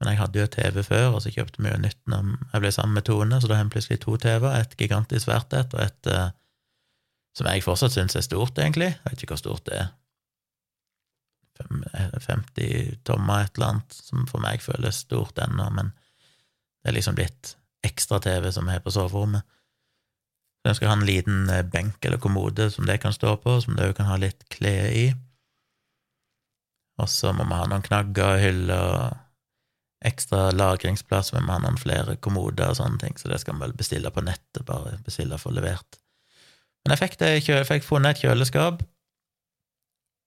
Men jeg hadde jo TV før, og så kjøpte vi jo nytt når jeg ble sammen med Tone, så da har vi plutselig to TV-er, et gigantisk svært et, og et uh, som jeg fortsatt syns er stort, egentlig. Jeg vet ikke hvor stort det er. 50 eh, tommer, et eller annet, som for meg føles stort ennå, men det er liksom blitt ekstra-TV som er på soverommet. Så jeg skal ha en liten eh, benk eller kommode som det kan stå på, som det òg kan ha litt klær i. Og så må vi ha noen knagger hyller ekstra lagringsplass, vi må ha noen flere kommoder og sånne ting, så det skal vi vel bestille på nettet, bare bestille for levert. Men jeg fikk, det, jeg fikk funnet et kjøleskap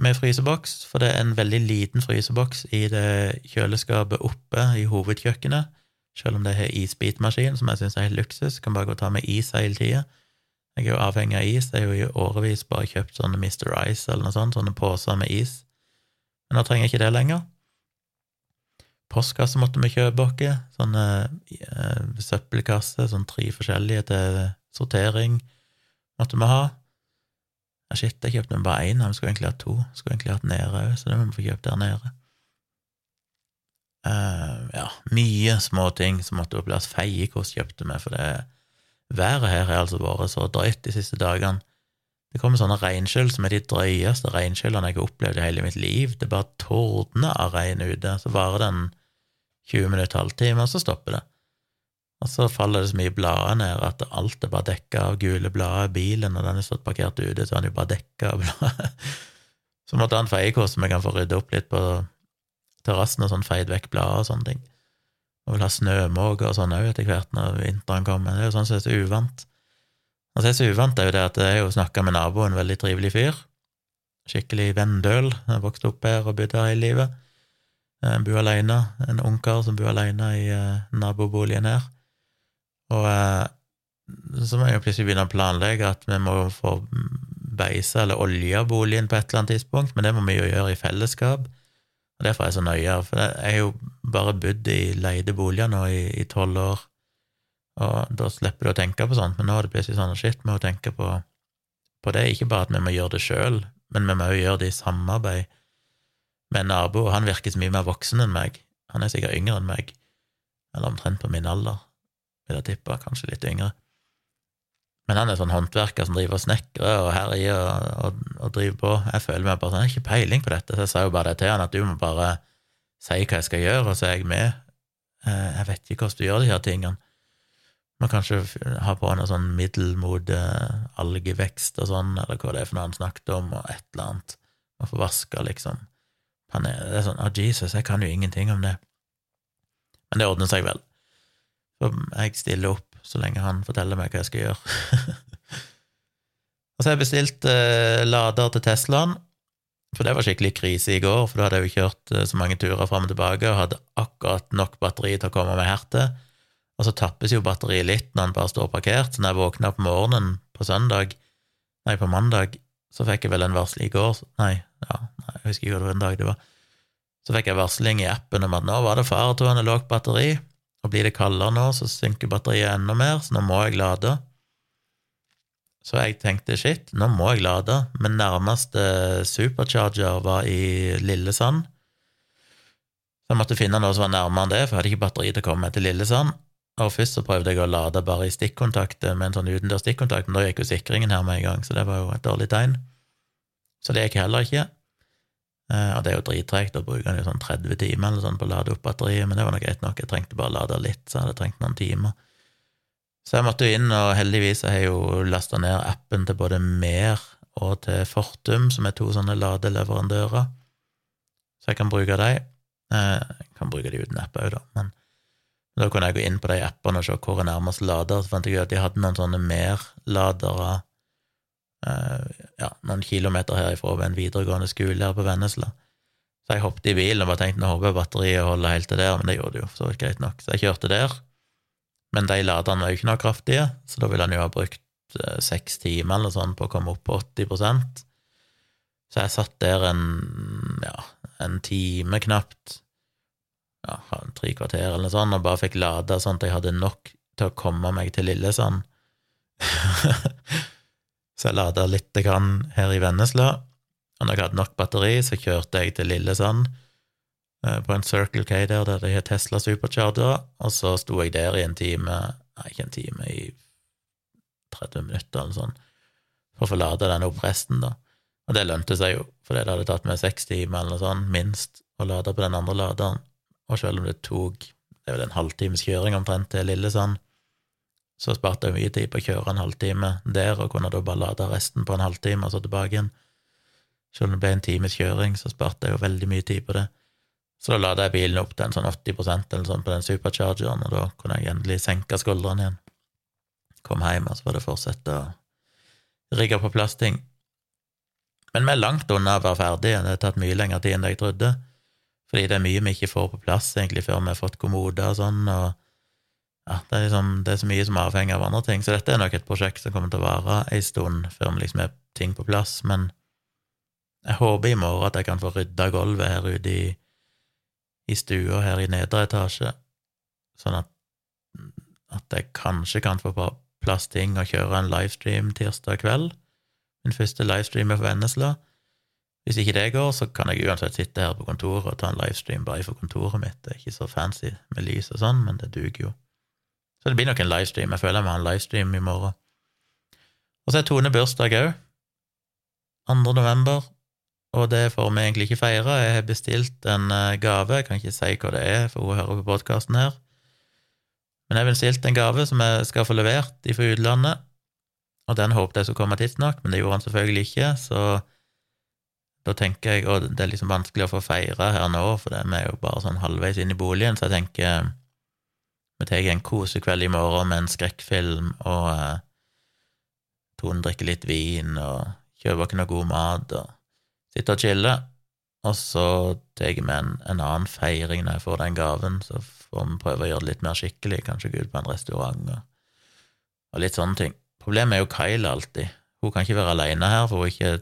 med fryseboks, for det er en veldig liten fryseboks i det kjøleskapet oppe i hovedkjøkkenet, selv om det har isbitmaskin, som jeg syns er helt luksus, kan bare gå og ta med is hele tida. Jeg er jo avhengig av is, jeg har jo i årevis bare kjøpt sånne Mr. Ice eller noe sånt, sånne poser med is, men nå trenger jeg ikke det lenger. Postkasse måtte vi kjøpe oss, sånne uh, søppelkasser, sånn tre forskjellige til sortering måtte vi ha. Ja, shit, jeg kjøpte bare én, vi skulle egentlig hatt to. Skulle egentlig hatt nede òg, så det må vi få kjøpt der nede. Uh, ja, mye småting som måtte på plass. Feiekost kjøpte vi, for det været her har altså vært så drøyt de siste dagene. Det kommer sånne regnskyll som er de drøyeste regnskyllene jeg har opplevd i hele mitt liv. Det bare tordner av regn ute. Så varer den 20 minutter, halvtime, og så stopper det. Og så faller det så mye blader ned at alt er bare dekka av gule blader bilen, og den er stått parkert ute, så er den jo bare dekka av blader. Så måtte han en hvordan jeg kan få rydde opp litt på terrassen og sånn, feid vekk blader og sånne ting. Og vil ha snømåker og sånn òg etter hvert når vinteren kommer. Det er jo sånn som er så uvant. Og så er det så uvant, er jo det at jeg har snakka med naboen, en veldig trivelig fyr. Skikkelig vendøl. Jeg vokste opp her og bodd her hele livet. Jeg eh, bor alene, en ungkar som bor alene i uh, naboboligen her. Og uh, så må jeg jo plutselig begynne å planlegge at vi må få beise eller olje boligen på et eller annet tidspunkt, men det må vi jo gjøre i fellesskap. Og Derfor er jeg så nøye, for jeg har jo bare bodd i leide boliger nå i tolv år, og da slipper du å tenke på sånt, men nå er det plutselig sånn shit, vi må tenke på, på det, ikke bare at vi må gjøre det sjøl, men vi må òg gjøre det i samarbeid med en nabo, han virker så mye mer voksen enn meg. Han er sikkert yngre enn meg, eller omtrent på min alder, vil jeg tippe, kanskje litt yngre. Men han er sånn håndverker som driver og snekrer og herjer og, og, og, driver på. Jeg føler meg bare sånn, jeg har ikke peiling på dette, så jeg sa jo bare det til han, at du må bare si hva jeg skal gjøre, og så er jeg med. Eh, jeg vet ikke hvordan du gjør de her tingene. Må kanskje ha på noe sånn middel mot uh, algevekst og sånn, eller hva det er for noe han snakket om, og et eller annet. Må få vaska, liksom. Han er, det er sånn Å, oh, Jesus, jeg kan jo ingenting om det. Men det ordner seg vel. For jeg stiller opp så lenge han forteller meg hva jeg skal gjøre. og så har jeg bestilt eh, lader til Teslaen, for det var skikkelig krise i går, for da hadde jeg jo kjørt eh, så mange turer fram og tilbake og hadde akkurat nok batteri til å komme meg her til. Og så tappes jo batteriet litt når den bare står parkert, så når jeg våkna på morgenen på søndag, nei, på mandag, så fikk jeg vel en varsel i går Nei, ja, nei, jeg husker ikke hvilken dag det var. Så fikk jeg varsling i appen om at nå var det faretruende lavt batteri, og blir det kaldere nå, så synker batteriet enda mer, så nå må jeg lade. Så jeg tenkte shit, nå må jeg lade, men nærmeste supercharger var i Lillesand. Så jeg måtte finne noe som var nærmere enn det, for jeg hadde ikke batteri til å komme til Lillesand. Og først så prøvde jeg å lade bare i stikkontakter med en sånn utendørs stikkontakt, men da gikk jo sikringen her med en gang, så det var jo et dårlig tegn. Så det gikk heller ikke. Eh, og det er jo drittregt, da bruker den jo sånn 30 timer eller sånn på å lade opp batteriet, men det var nå greit nok, jeg trengte bare å lade litt, så jeg hadde trengt noen timer. Så jeg måtte jo inn, og heldigvis har jeg jo lasta ned appen til både Mer og til Fortum, som er to sånne ladeleverandører, så jeg kan bruke dem. Eh, jeg kan bruke de uten app òg, da, men da kunne jeg gå inn på de appene og se hvor er nærmest lader. Så fant jeg at de hadde noen sånne mer-ladere eh, ja, noen kilometer herifra ved en videregående skole her på Vennesla. Så jeg hoppet i bilen og bare tenkte nå håper jeg batteriet holder helt til der, men det gjorde det jo så greit nok. Så jeg kjørte der Men de laderne var jo ikke noe kraftige, så da ville han jo ha brukt eh, seks timer eller sånn på å komme opp på 80% Så jeg satt der en, ja, en time knapt, ja, tre kvarter eller noe sånt, og bare fikk lada sånn at jeg hadde nok til å komme meg til Lillesand. så jeg lada lite grann her i Vennesla, og når jeg hadde nok batteri, så kjørte jeg til Lillesand eh, på en Circle K der, der de har Tesla Supercharger, og så sto jeg der i en time, nei, ikke en time, i 30 minutter eller sånn, for å få lada den opp resten, da. Og det lønte seg jo, for det hadde tatt meg seks timer eller noe sånt, minst, å lade på den andre laderen, og selv om det tok det er vel en halvtimes kjøring omtrent til Lillesand, så sparte jeg mye tid på å kjøre en halvtime der, og kunne da bare lade resten på en halvtime og så tilbake igjen. Selv om det ble en times kjøring, så sparte jeg jo veldig mye tid på det. Så da lada jeg bilen opp til en sånn 80% eller sånn på den superchargeren, og da kunne jeg endelig senke skuldrene igjen. Kom hjem, og så var det fortsette å rigge på plass ting. Men vi er langt unna å være ferdige, det har tatt mye lengre tid enn jeg trodde, fordi det er mye vi ikke får på plass egentlig før vi har fått kommoder og sånn, og ja, det er, liksom, det er så mye som avhenger av andre ting, så dette er nok et prosjekt som kommer til å vare ei stund før vi liksom er ting på plass, men jeg håper i morgen at jeg kan få rydda gulvet her ute i, i stua her i nedre etasje, sånn at, at jeg kanskje kan få på plass ting og kjøre en livestream tirsdag kveld, min første livestream er for Vennesla. Hvis ikke det går, så kan jeg uansett sitte her på kontoret og ta en livestream bare for kontoret mitt. Det er ikke så fancy med lys og sånn, men det duger jo. Så det blir nok en livestream. Jeg føler jeg må ha en livestream i morgen. Og så er Tone bursdag òg. 2. november. Og det får vi egentlig ikke feire. Jeg har bestilt en eh, gave. Jeg kan ikke si hva det er, for hun hører på podkasten her. Men jeg har bestilt en gave som jeg skal få levert fra utlandet. Og den håpet jeg skulle komme tidsnok, men det gjorde han selvfølgelig ikke, så da tenker jeg Og det er liksom vanskelig å få feire her nå, for vi er jo bare sånn halvveis inn i boligen, så jeg tenker vi tar en kosekveld i morgen med en skrekkfilm, og eh, Tone drikker litt vin og kjøper ikke noe god mat og sitter og chiller. Og så tar vi en, en, annen feiring når jeg får den gaven, så får vi prøve å gjøre det litt mer skikkelig, kanskje gå ut på en restaurant og, og litt sånne ting. Problemet er jo Kyle alltid. Hun kan ikke være alene her, for hun er ikke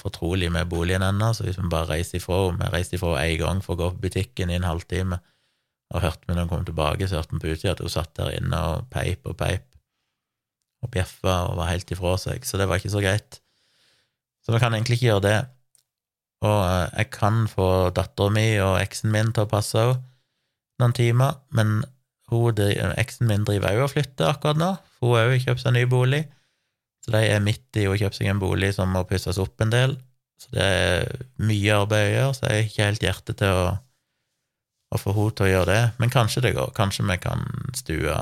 fortrolig med boligen ennå, så hvis vi bare reiser ifra henne Vi reiste ifra én gang for å gå på butikken i en halvtime, og hørte vi når hun kom tilbake, så hørte vi på utsida at hun satt der inne og peip og peip og bjeffa og var helt ifra seg, så det var ikke så greit. Så vi kan egentlig ikke gjøre det. Og eh, jeg kan få dattera mi og eksen min til å passe henne noen timer, men eksen min driver òg og flytter akkurat nå, for hun har òg kjøpt seg ny bolig, så de er midt i å kjøpe seg en bolig som må pusses opp en del, så det er mye arbeid å gjøre, så jeg har ikke helt hjerte til å å få henne til å gjøre det, men kanskje det går. Kanskje vi kan stue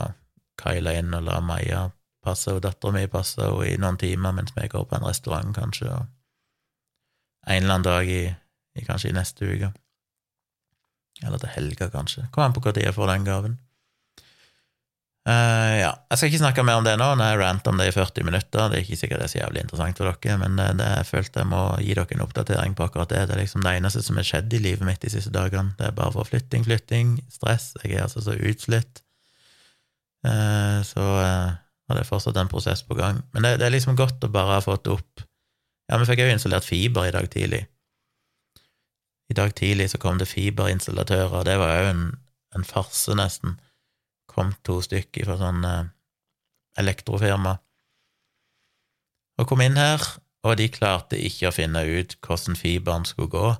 Kyla inn og la Maja passe og dattera mi passe henne i noen timer mens vi går på en restaurant, kanskje, og en eller annen dag i, i kanskje i neste uke. Eller til helga, kanskje. Kom an på når jeg får den gaven. Uh, ja, Jeg skal ikke snakke mer om det nå, når jeg ranter om det i 40 minutter. Det er ikke sikkert det er så jævlig interessant for dere, men det, det jeg følte jeg må gi dere en oppdatering på akkurat det. Det er liksom det eneste som har skjedd i livet mitt de siste dagene. Det er bare for flytting, flytting, stress. Jeg er altså så utslitt. Uh, så uh, det er fortsatt en prosess på gang. Men det, det er liksom godt å bare ha fått opp Ja, vi fikk jo installert fiber i dag tidlig. I dag tidlig så kom det fiberinstallatører, og det var jo en, en farse, nesten kom to stykker fra sånn eh, elektrofirma og kom inn her, og de klarte ikke å finne ut hvordan fiberen skulle gå.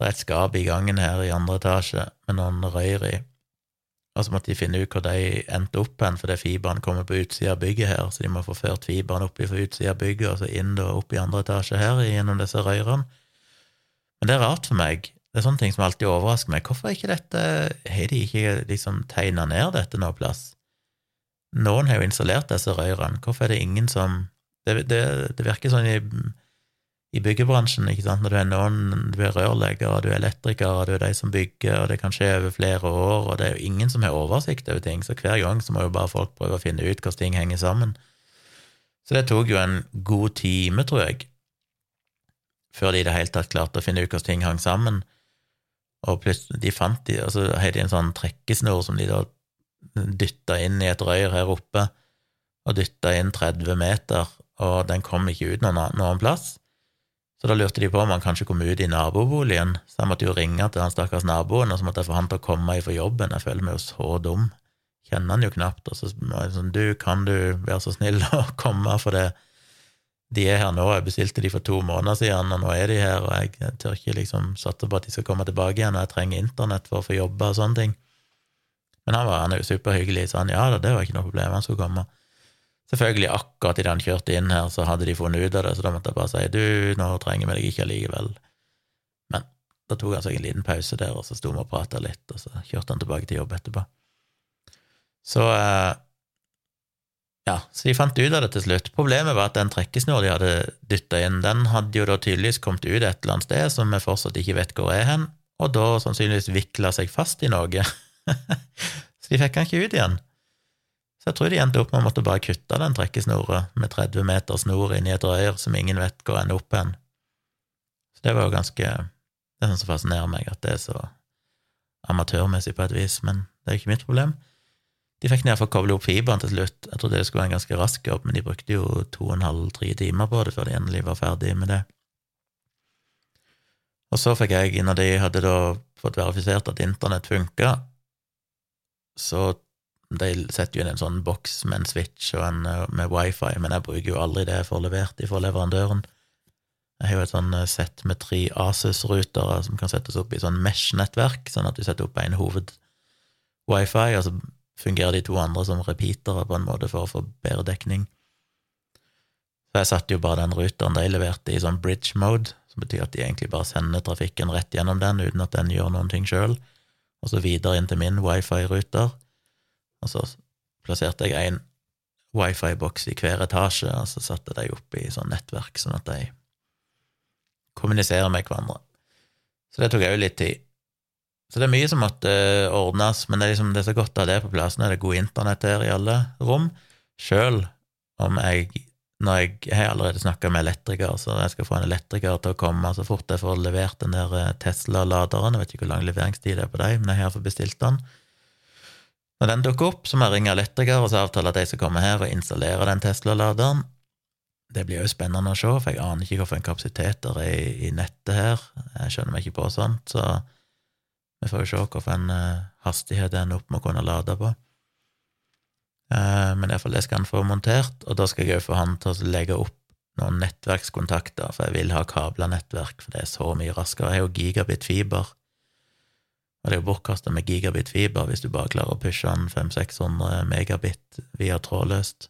Det er et skap i gangen her i andre etasje med noen røyr i, og så måtte de finne ut hvor de endte opp hen, fordi fiberen kommer på utsida av bygget her, så de må få ført fiberen opp fra utsida av bygget og så inn da opp i andre etasje her gjennom disse røyrene. Men det er rart for meg, det er sånne ting som alltid overrasker meg. Hvorfor ikke dette Har de ikke liksom tegna ned dette noe plass? Noen har jo installert disse rørene. Hvorfor er det ingen som Det, det, det virker sånn i, i, byggebransjen, ikke sant, når du er noen Du er rørlegger, du er elektriker, du er de som bygger, og det kan skje over flere år, og det er jo ingen som har oversikt over ting, så hver gang så må jo bare folk prøve å finne ut hvordan ting henger sammen. Så det tok jo en god time, tror jeg, før de i det hele tatt klarte å finne ut hvordan ting hang sammen. Og plutselig de fant de, og så har de en sånn trekkesnor som de da dytta inn i et røyr her oppe, og dytta inn 30 meter, og den kom ikke ut noen, noen plass. Så da lurte de på om han kanskje kom ut i naboboligen, så jeg måtte jo ringe til han stakkars naboen, og så måtte jeg få han til å komme ifra jobben. Jeg føler meg jo så dum. Kjenner han jo knapt. Og så var jeg sånn, du, kan du være så snill å komme, for det de er her nå. Jeg bestilte de for to måneder siden, og nå er de her, og jeg tør ikke liksom satse på at de skal komme tilbake igjen, og jeg trenger internett for å få jobbe og sånne ting. Men han, var, han er jo superhyggelig, så han ja da, det var ikke noe problem, han skulle komme. Selvfølgelig, akkurat idet han kjørte inn her, så hadde de funnet ut av det, så da måtte jeg bare si du, nå trenger vi deg ikke allikevel. Men da tok han seg en liten pause der, og så sto vi og prata litt, og så kjørte han tilbake til jobb etterpå. Så eh, ja, så de fant ut av det til slutt. Problemet var at den trekkesnor de hadde dytta inn, den hadde jo da tydeligvis kommet ut et eller annet sted som vi fortsatt ikke vet hvor er hen, og da sannsynligvis vikla seg fast i noe. så de fikk han ikke ut igjen. Så jeg tror de endte opp med å måtte bare kutte den trekkesnora med 30 meter snor inn i et rør som ingen vet hvor ender opp hen. Så det var jo ganske Det er sånn som fascinerer meg, at det er så amatørmessig på et vis, men det er jo ikke mitt problem. De fikk iallfall koble opp fiberen til slutt. Jeg trodde det skulle være en ganske rask jobb, men de brukte jo to og en halv, tre timer på det før de endelig var ferdig med det. Og så fikk jeg, når de hadde da fått verifisert at internett funka, så de setter jo inn en sånn boks med en switch og en eh, med wifi, men jeg bruker jo aldri det jeg får levert fra leverandøren. Jeg har jo et sånn eh, sett med tre Asus-rutere som kan settes opp i sånn mesh-nettverk, sånn at du setter opp en hoved-wifi, og så fungerer de to andre som repeatere på en måte for å få bedre dekning. Så jeg satte jo bare den ruteren de leverte, i sånn bridge mode, som betyr at de egentlig bare sender trafikken rett gjennom den uten at den gjør noen ting sjøl, og så videre inn til min wifi-ruter. Og så plasserte jeg en wifi-boks i hver etasje, og så satte de opp i sånn nettverk, sånn at de kommuniserer med hverandre. Så det tok òg litt tid. Så det er mye som måtte ordnes, men det er, liksom, det er så godt å ha det på plass. Nå er det god internett her i alle rom, sjøl om jeg når jeg, jeg har allerede snakka med elektriker, så jeg skal få en elektriker til å komme så fort jeg får levert den der eh, Tesla-laderen. Jeg vet ikke hvor lang leveringstid det er på dem, men jeg har fått bestilt den. Når den dukker opp, så må jeg ringe elektriker og så avtale at de skal komme her og installere den Tesla-laderen. Det blir jo spennende å se, for jeg aner ikke hvilken kapasitet det er i, nettet her. Jeg skjønner meg ikke på sånt, så vi får jo se hvilken hastighet hastighet den opp med å kunne lade på. Uh, men iallfall det skal han få montert, og da skal jeg òg få han til å legge opp noen nettverkskontakter, for jeg vil ha kabla nettverk, for det er så mye raskere. Jeg har jo gigabit fiber og det er jo bortkasta med gigabit fiber hvis du bare klarer å pushe den 500-600 megabit via trådløst.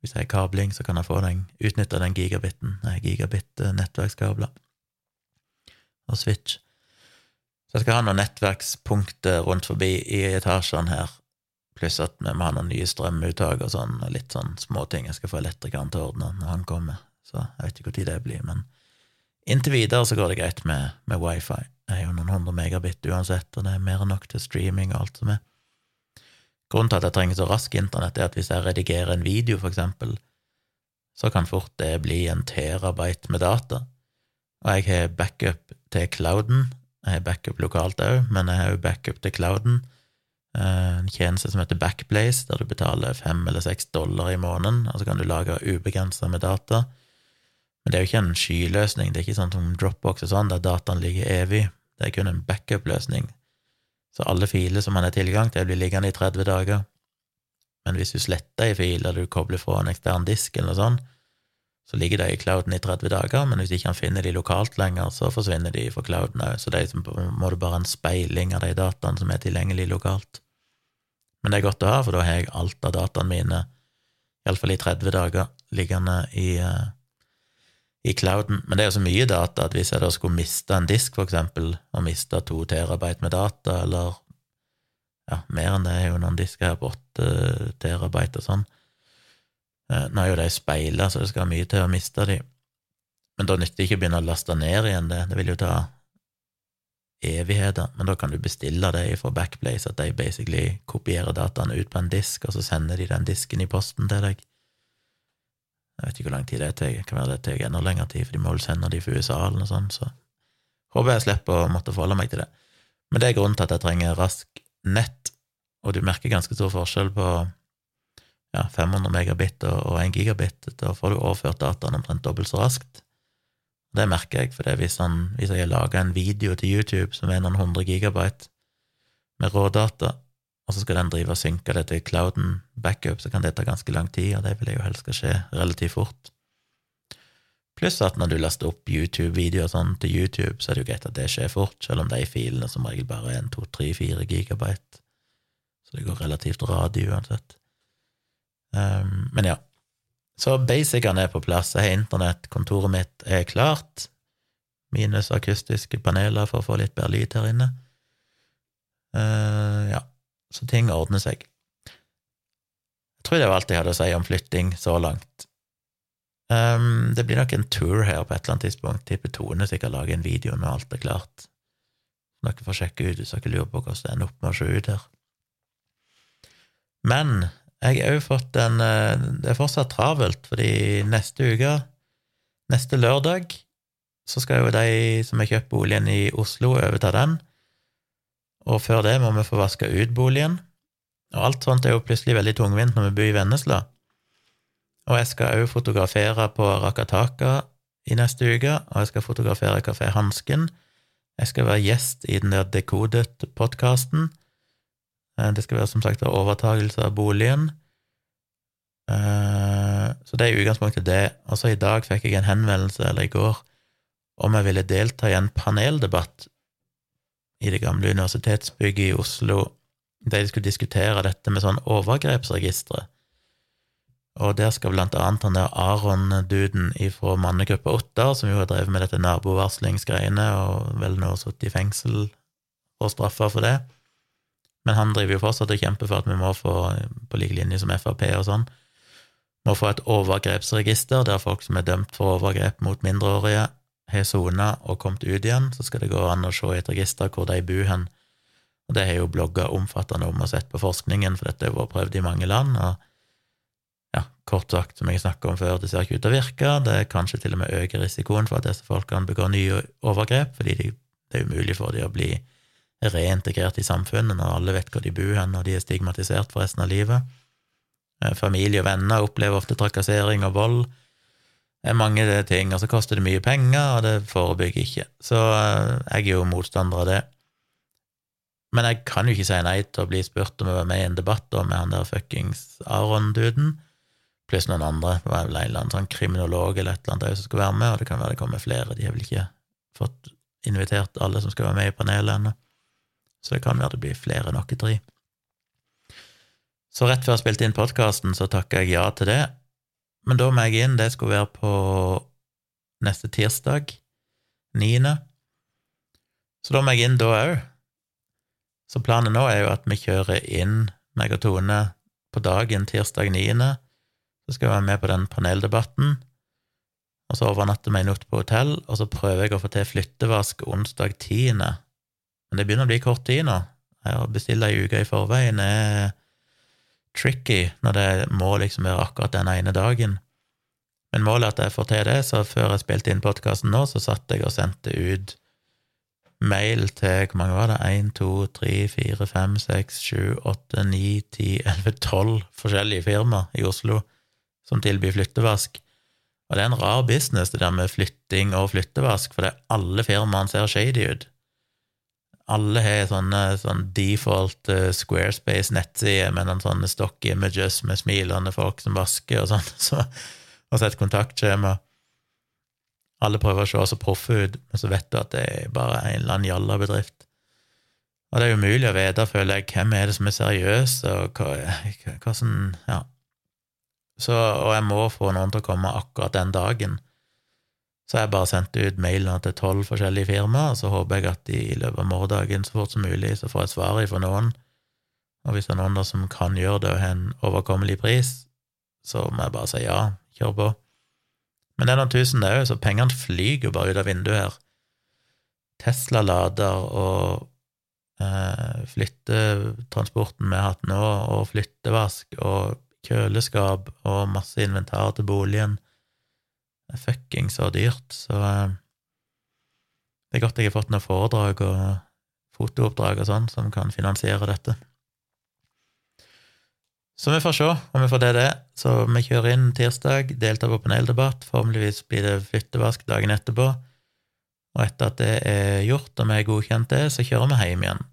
Hvis jeg har kabling, så kan jeg få den, utnytte den gigabiten, gigabit-nettverkskabler og switch. Så jeg skal ha noen nettverkspunkter rundt forbi i etasjene her, pluss at vi må ha noen nye strømuttak og sånn, og litt sånn småting jeg skal få elektrikeren til å ordne når han kommer, så jeg vet ikke når det blir, men inntil videre så går det greit med, med wifi. Det er jo noen hundre megabit uansett, og det er mer enn nok til streaming og alt som er. Grunnen til at jeg trenger så rask internett, er at hvis jeg redigerer en video, for eksempel, så kan fort det bli en terabyte med data. Og jeg har backup til clouden. Jeg har backup lokalt òg, men jeg har jo backup til clouden. Eh, en tjeneste som heter Backplace, der du betaler fem eller seks dollar i måneden, og så kan du lage ubegrensa med data. Men det er jo ikke en skyløsning, det er ikke sånn som Dropbox og sånn, der dataen ligger evig. Det er kun en backup-løsning. Så alle filer som man har tilgang til, blir liggende i 30 dager. Men hvis du sletter ei fil, eller du kobler fra en ekstern disk eller noe sånt, så ligger de i clouden i 30 dager, men hvis ikke han finner de lokalt lenger, så forsvinner de fra clouden òg. Så det er må måte bare en speiling av de dataene som er tilgjengelig lokalt. Men det er godt å ha, for da har jeg alt av dataene mine, iallfall i 30 dager, liggende i, uh, i clouden. Men det er jo så mye data at hvis jeg da skulle miste en disk, for eksempel, og miste to terabyte med data, eller ja, mer enn det er jo noen disker her på åtte terabyte og sånn eh, Nå er jo de speila, så det skal mye til å miste de. Men da nytter det ikke å begynne å laste ned igjen det. Det vil jo ta evigheter. Men da kan du bestille det fra Backblaze, at de basically kopierer dataene ut på en disk, og så sender de den disken i posten til deg. Jeg vet ikke hvor lang tid det tar. Kan være det tar enda lengre tid, for de må vel sende de for USA eller noe sånt, så håper jeg slipper å måtte forholde meg til det. Men det er grunnen til at jeg trenger rask nett, og du merker ganske stor forskjell på ja, 500 megabit og 1 gigabit. Da får du overført dataen omtrent dobbelt så raskt. Det merker jeg, for hvis, hvis jeg har laga en video til YouTube som er noen hundre gigabyte med rådata, og så skal den drive og synke det til clouden backup, så kan det ta ganske lang tid, og det vil jeg jo helst skal skje relativt fort. Pluss at når du laster opp YouTube-videoer sånn til YouTube, så er det jo greit at det skjer fort, selv om de filene som regel bare er en to, tre, fire gigabyte. Så det går relativt radig uansett. Um, men ja. Så basicene er på plass. Jeg har internett, kontoret mitt er klart, minus akustiske paneler for å få litt bedre lyd her inne. Uh, ja, så ting ordner seg. Jeg tror det var alt jeg hadde å si om flytting så langt. Um, det blir nok en tour her på et eller annet tidspunkt. Tipper Tone sikkert lager en video når alt er klart. Dere får sjekke ut hvis dere lurer på hvordan det ender opp med å se ut her. Men jeg har òg fått en eh, Det er fortsatt travelt, fordi neste uke, neste lørdag, så skal jo de som har kjøpt boligen i Oslo, overta den. Og før det må vi få vaska ut boligen. Og alt sånt er jo plutselig veldig tungvint når vi bor i Vennesla. Og jeg skal òg fotografere på Rakataka i neste uke, og jeg skal fotografere Kafé Hansken. Jeg skal være gjest i den der Dekodet-podkasten. Eh, det skal være som sagt overtagelse av boligen. Eh, så det er i utgangspunktet det. Og så i dag fikk jeg en henvendelse, eller i går, om jeg ville delta i en paneldebatt i det gamle universitetsbygget i Oslo, der de skulle diskutere dette med sånn overgrepsregistre. Og der skal blant annet han der Aron-duden fra mannegruppa Ottar, som jo har drevet med dette nabovarslingsgreiene og vel nå sittet i fengsel og straffa for det. Men han driver jo fortsatt og kjemper for at vi må få, på lik linje som Frp og sånn, må få et overgrepsregister der folk som er dømt for overgrep mot mindreårige, har sona og kommet ut igjen, så skal det gå an å se i et register hvor de bor hen. Og det har jo blogga omfattende om og sett på forskningen, for dette har vært prøvd i mange land. og ja, kort sagt, som jeg snakka om før, det ser ikke ut til å virke. Det er kanskje til og med øker risikoen for at disse folkene begår nye overgrep, fordi det er umulig for dem å bli reintegrert i samfunnet når alle vet hvor de bor hen, og de er stigmatisert for resten av livet. Eh, familie og venner opplever ofte trakassering og vold. Det er mange ting, og så koster det mye penger, og det forebygger ikke. Så eh, jeg er jo motstander av det. Men jeg kan jo ikke si nei til å bli spurt om å være med i en debatt med han der fuckings Aron-duden pluss noen andre. Det var vel en eller annen sånn kriminolog eller et eller annet som skulle være med, og det kan være det kommer flere. De har vel ikke fått invitert alle som skal være med i panelet ennå. Så det kan være det blir flere tre. Så rett før jeg spilte inn podkasten, så takka jeg ja til det. Men da må jeg inn. Det skulle være på neste tirsdag, niende. Så da må jeg inn da òg. Så planen nå er jo at vi kjører inn, meg og Tone, på dagen tirsdag niende så skal jeg være med på den paneldebatten. Og så overnatter vi en natt på hotell, og så prøver jeg å få til flyttevask onsdag 10. Men det begynner å bli kort tid nå. Å bestille ei uke i forveien er tricky når det må liksom være akkurat den ene dagen. Men målet er at jeg får til det, så før jeg spilte inn podkasten nå, så satt jeg og sendte ut mail til hvor mange var det? 1, 2, 3, 4, 5, 6, 7, 8, 9, 10, 11, 12 forskjellige firmaer i Oslo som tilbyr flyttevask. Og det er en rar business, det der med flytting og flyttevask, for det er alle firmaene ser shady ut. Alle har sånne sånn default uh, Squarespace-nettsider med noen sånne stock images med smilende folk som vasker og sånn, så, og så et kontaktskjema. Alle prøver å se så proffe ut, men så vet du at det er bare en eller annen jalla bedrift. Og det er umulig å vite, føler jeg, hvem er det som er seriøs, og hva, hva, hva som Ja, så, og jeg må få noen til å komme akkurat den dagen. Så jeg bare sendte ut mailene til tolv forskjellige firmaer, og så håper jeg at de i løpet av morgendagen så fort som mulig så får jeg svar fra noen. Og hvis det er noen der som kan gjøre det og har en overkommelig pris, så må jeg bare si ja, kjør på. Men det er noen tusen, det òg, så pengene flyger bare ut av vinduet her. Tesla-lader og eh, flyttetransporten vi har hatt nå, og flyttevask og kjøleskap og masse inventar til boligen. Det er fucking så dyrt, så eh, det er godt jeg har fått noen foredrag og fotooppdrag og sånn som kan finansiere dette. Så vi får se om vi får det, det. Så vi kjører inn tirsdag, deltar på paneldebatt. Formeligvis blir det flyttevask dagen etterpå. Og etter at det er gjort, og vi er godkjent det, så kjører vi hjem igjen.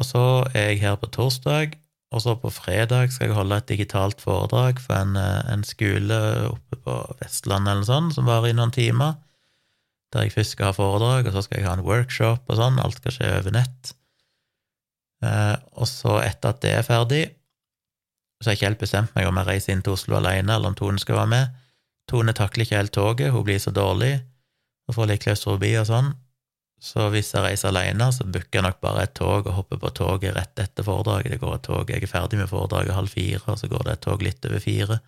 Og så er jeg her på torsdag, og så på fredag skal jeg holde et digitalt foredrag for en, eh, en skole oppe på Vestlandet eller sånn, som varer i noen timer, der jeg først skal ha foredrag, og så skal jeg ha en workshop og sånn, alt skal skje over nett. Eh, og så, etter at det er ferdig, så har jeg ikke helt bestemt meg om jeg reiser inn til Oslo alene, eller om Tone skal være med. Tone takler ikke helt toget, hun blir så dårlig og får litt klaustrofobi og sånn, så hvis jeg reiser alene, så booker jeg nok bare et tog og hopper på toget rett etter foredraget. Det går et tog, Jeg er ferdig med foredraget halv fire, og så går det et tog litt over fire.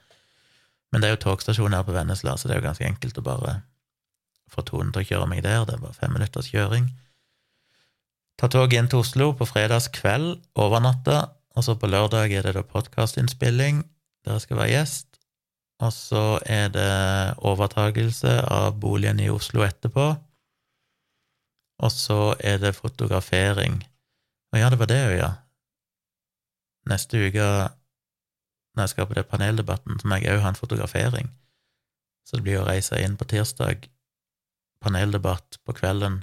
Men det er jo togstasjon her på Vennesla, så det er jo ganske enkelt å bare få Tone til å kjøre meg der. Det er bare fem minutters kjøring. Ta toget inn til Oslo på fredagskveld, overnatta, og så på lørdag er det da podkastinnspilling der jeg skal være gjest. Og så er det overtagelse av boligen i Oslo etterpå og så er det fotografering. Og ja, det var det ja. Neste uke, når jeg skal på det paneldebatten, så må jeg òg ha en fotografering. Så det blir å reise inn på tirsdag, paneldebatt på kvelden,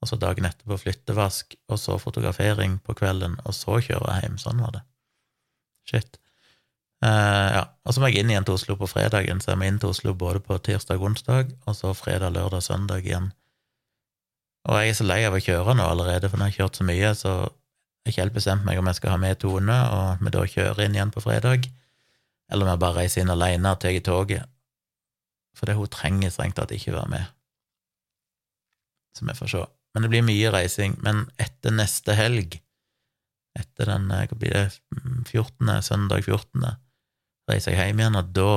og så dagen etterpå flyttevask, og så fotografering på kvelden, og så kjøre hjem. Sånn var det. Shit. Uh, ja. Og så må jeg inn igjen til Oslo på fredagen, så jeg må inn til Oslo både på tirsdag og onsdag, og så fredag, lørdag, søndag igjen og jeg er så lei av å kjøre nå allerede, for nå har jeg kjørt så mye, så jeg har ikke helt bestemt meg om jeg skal ha med Tone, og vi da kjører inn igjen på fredag, eller om jeg bare reiser inn alene og tar toget. For det hun trenger strengt tatt ikke være med. Så vi får se. Men det blir mye reising. Men etter neste helg, etter den hva blir det, 14., søndag 14., reiser jeg hjem igjen, og da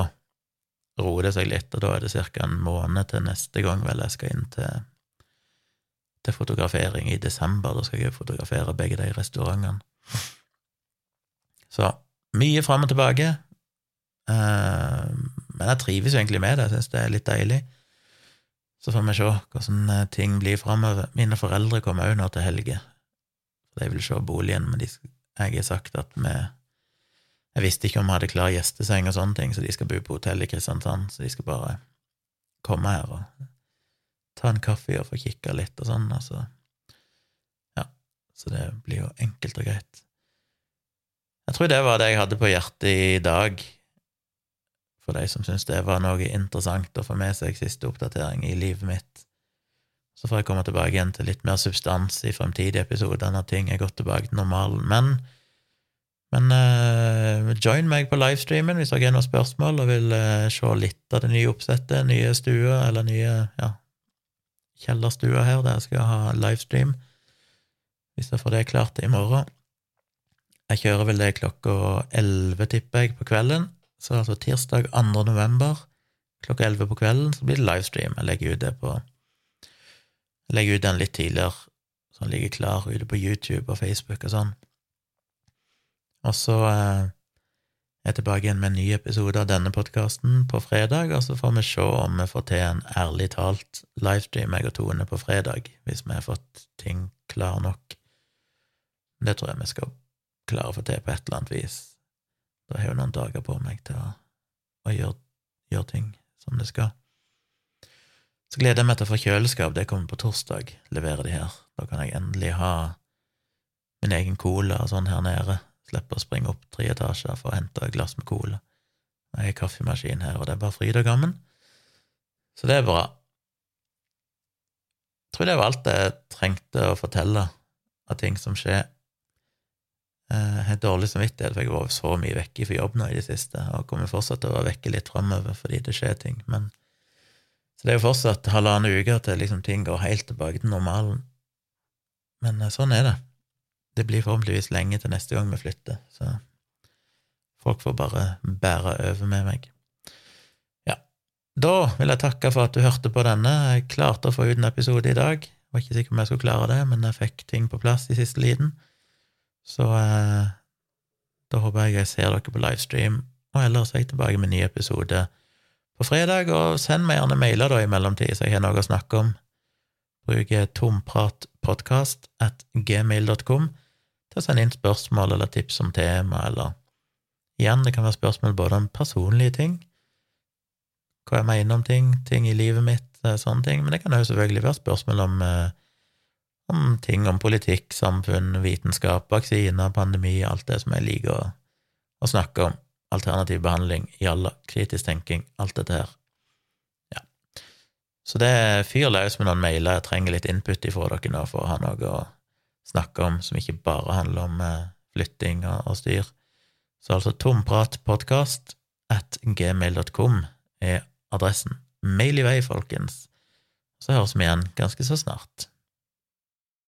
roer det seg litt, og da er det ca. en måned til neste gang vel jeg skal inn til til fotografering i desember. Da skal jeg fotografere begge de restaurantene. Så mye fram og tilbake. Uh, men jeg trives jo egentlig med det, jeg syns det er litt deilig. Så får vi se hvordan eh, ting blir framover. Mine foreldre kommer òg nå til helge. De vil se boligen, men de, jeg har sagt at vi Jeg visste ikke om vi hadde klar gjesteseng og sånne ting, så de skal bo på hotell i Kristiansand, så de skal bare komme her og ta en kaffe og få kikka litt og sånn, altså. Ja, så det blir jo enkelt og greit. Jeg tror det var det jeg hadde på hjertet i dag, for de som syns det var noe interessant å få med seg siste oppdatering i livet mitt. Så får jeg komme tilbake igjen til litt mer substans i fremtidige episoder når ting er gått tilbake til normalen. Men, men uh, join meg på livestreamen hvis dere har noen spørsmål og vil uh, se litt av det nye oppsettet, nye stuer eller nye ja, kjellerstua her, der jeg skal ha livestream, hvis jeg får det klart i morgen. Jeg kjører vel det klokka elleve, tipper jeg, på kvelden, så altså tirsdag 2. november klokka elleve på kvelden så blir det livestream. Jeg legger ut det på Jeg legger ut den litt tidligere, så den ligger klar ute på YouTube og Facebook og sånn. Og så eh, jeg er tilbake igjen med en ny episode av denne podkasten på fredag, og så får vi se om vi får til en ærlig talt livestream, jeg og Tone, på fredag, hvis vi har fått ting klar nok. Det tror jeg vi skal klare å få til på et eller annet vis. Da har jeg jo noen dager på meg til å, å gjøre, gjøre, ting som det skal. Så gleder jeg meg til å få kjøleskap, det kommer på torsdag, leverer de her. Da kan jeg endelig ha min egen cola og sånn her nede Slipper å springe opp tre etasjer for å hente et glass med cola. Jeg har kaffemaskin her, og det er bare fryd og gammen. Så det er bra. Jeg tror det var alt jeg trengte å fortelle av ting som skjer. Jeg har dårlig samvittighet, for jeg har vært så mye vekke fra jobb nå i det siste, og kommer fortsatt til å være vekke litt framover fordi det skjer ting. Men, så det er jo fortsatt halvannen uke til liksom ting går helt tilbake til normalen. Men eh, sånn er det det blir forhåpentligvis lenge til neste gang vi flytter, så folk får bare bære over med meg. Ja, da vil jeg takke for at du hørte på denne. Jeg klarte å få ut en episode i dag. Jeg var ikke sikker om jeg skulle klare det, men jeg fikk ting på plass i siste liten. Så eh, da håper jeg jeg ser dere på livestream, og ellers er jeg tilbake med en ny episode på fredag, og send meg gjerne mailer da i mellomtid, så jeg har noe å snakke om. Bruk tompratpodkast at gmail.com til å sende inn spørsmål eller tips om tema, eller Igjen, det kan være spørsmål både om personlige ting, hva jeg mener om ting, ting i livet mitt, eh, sånne ting, men det kan jo selvfølgelig være spørsmål om, eh, om ting om politikk, samfunn, vitenskap, vaksiner, pandemi, alt det som jeg liker å, å snakke om. Alternativ behandling i alle, kritisk tenking, alt dette her. Så det fyr løs med noen mailer, jeg trenger litt input ifra dere nå for å ha noe å snakke om som ikke bare handler om eh, flytting og, og styr. Så altså tompratpodkast at gmail.com er adressen. Mail i vei, folkens. Så høres vi igjen ganske så snart.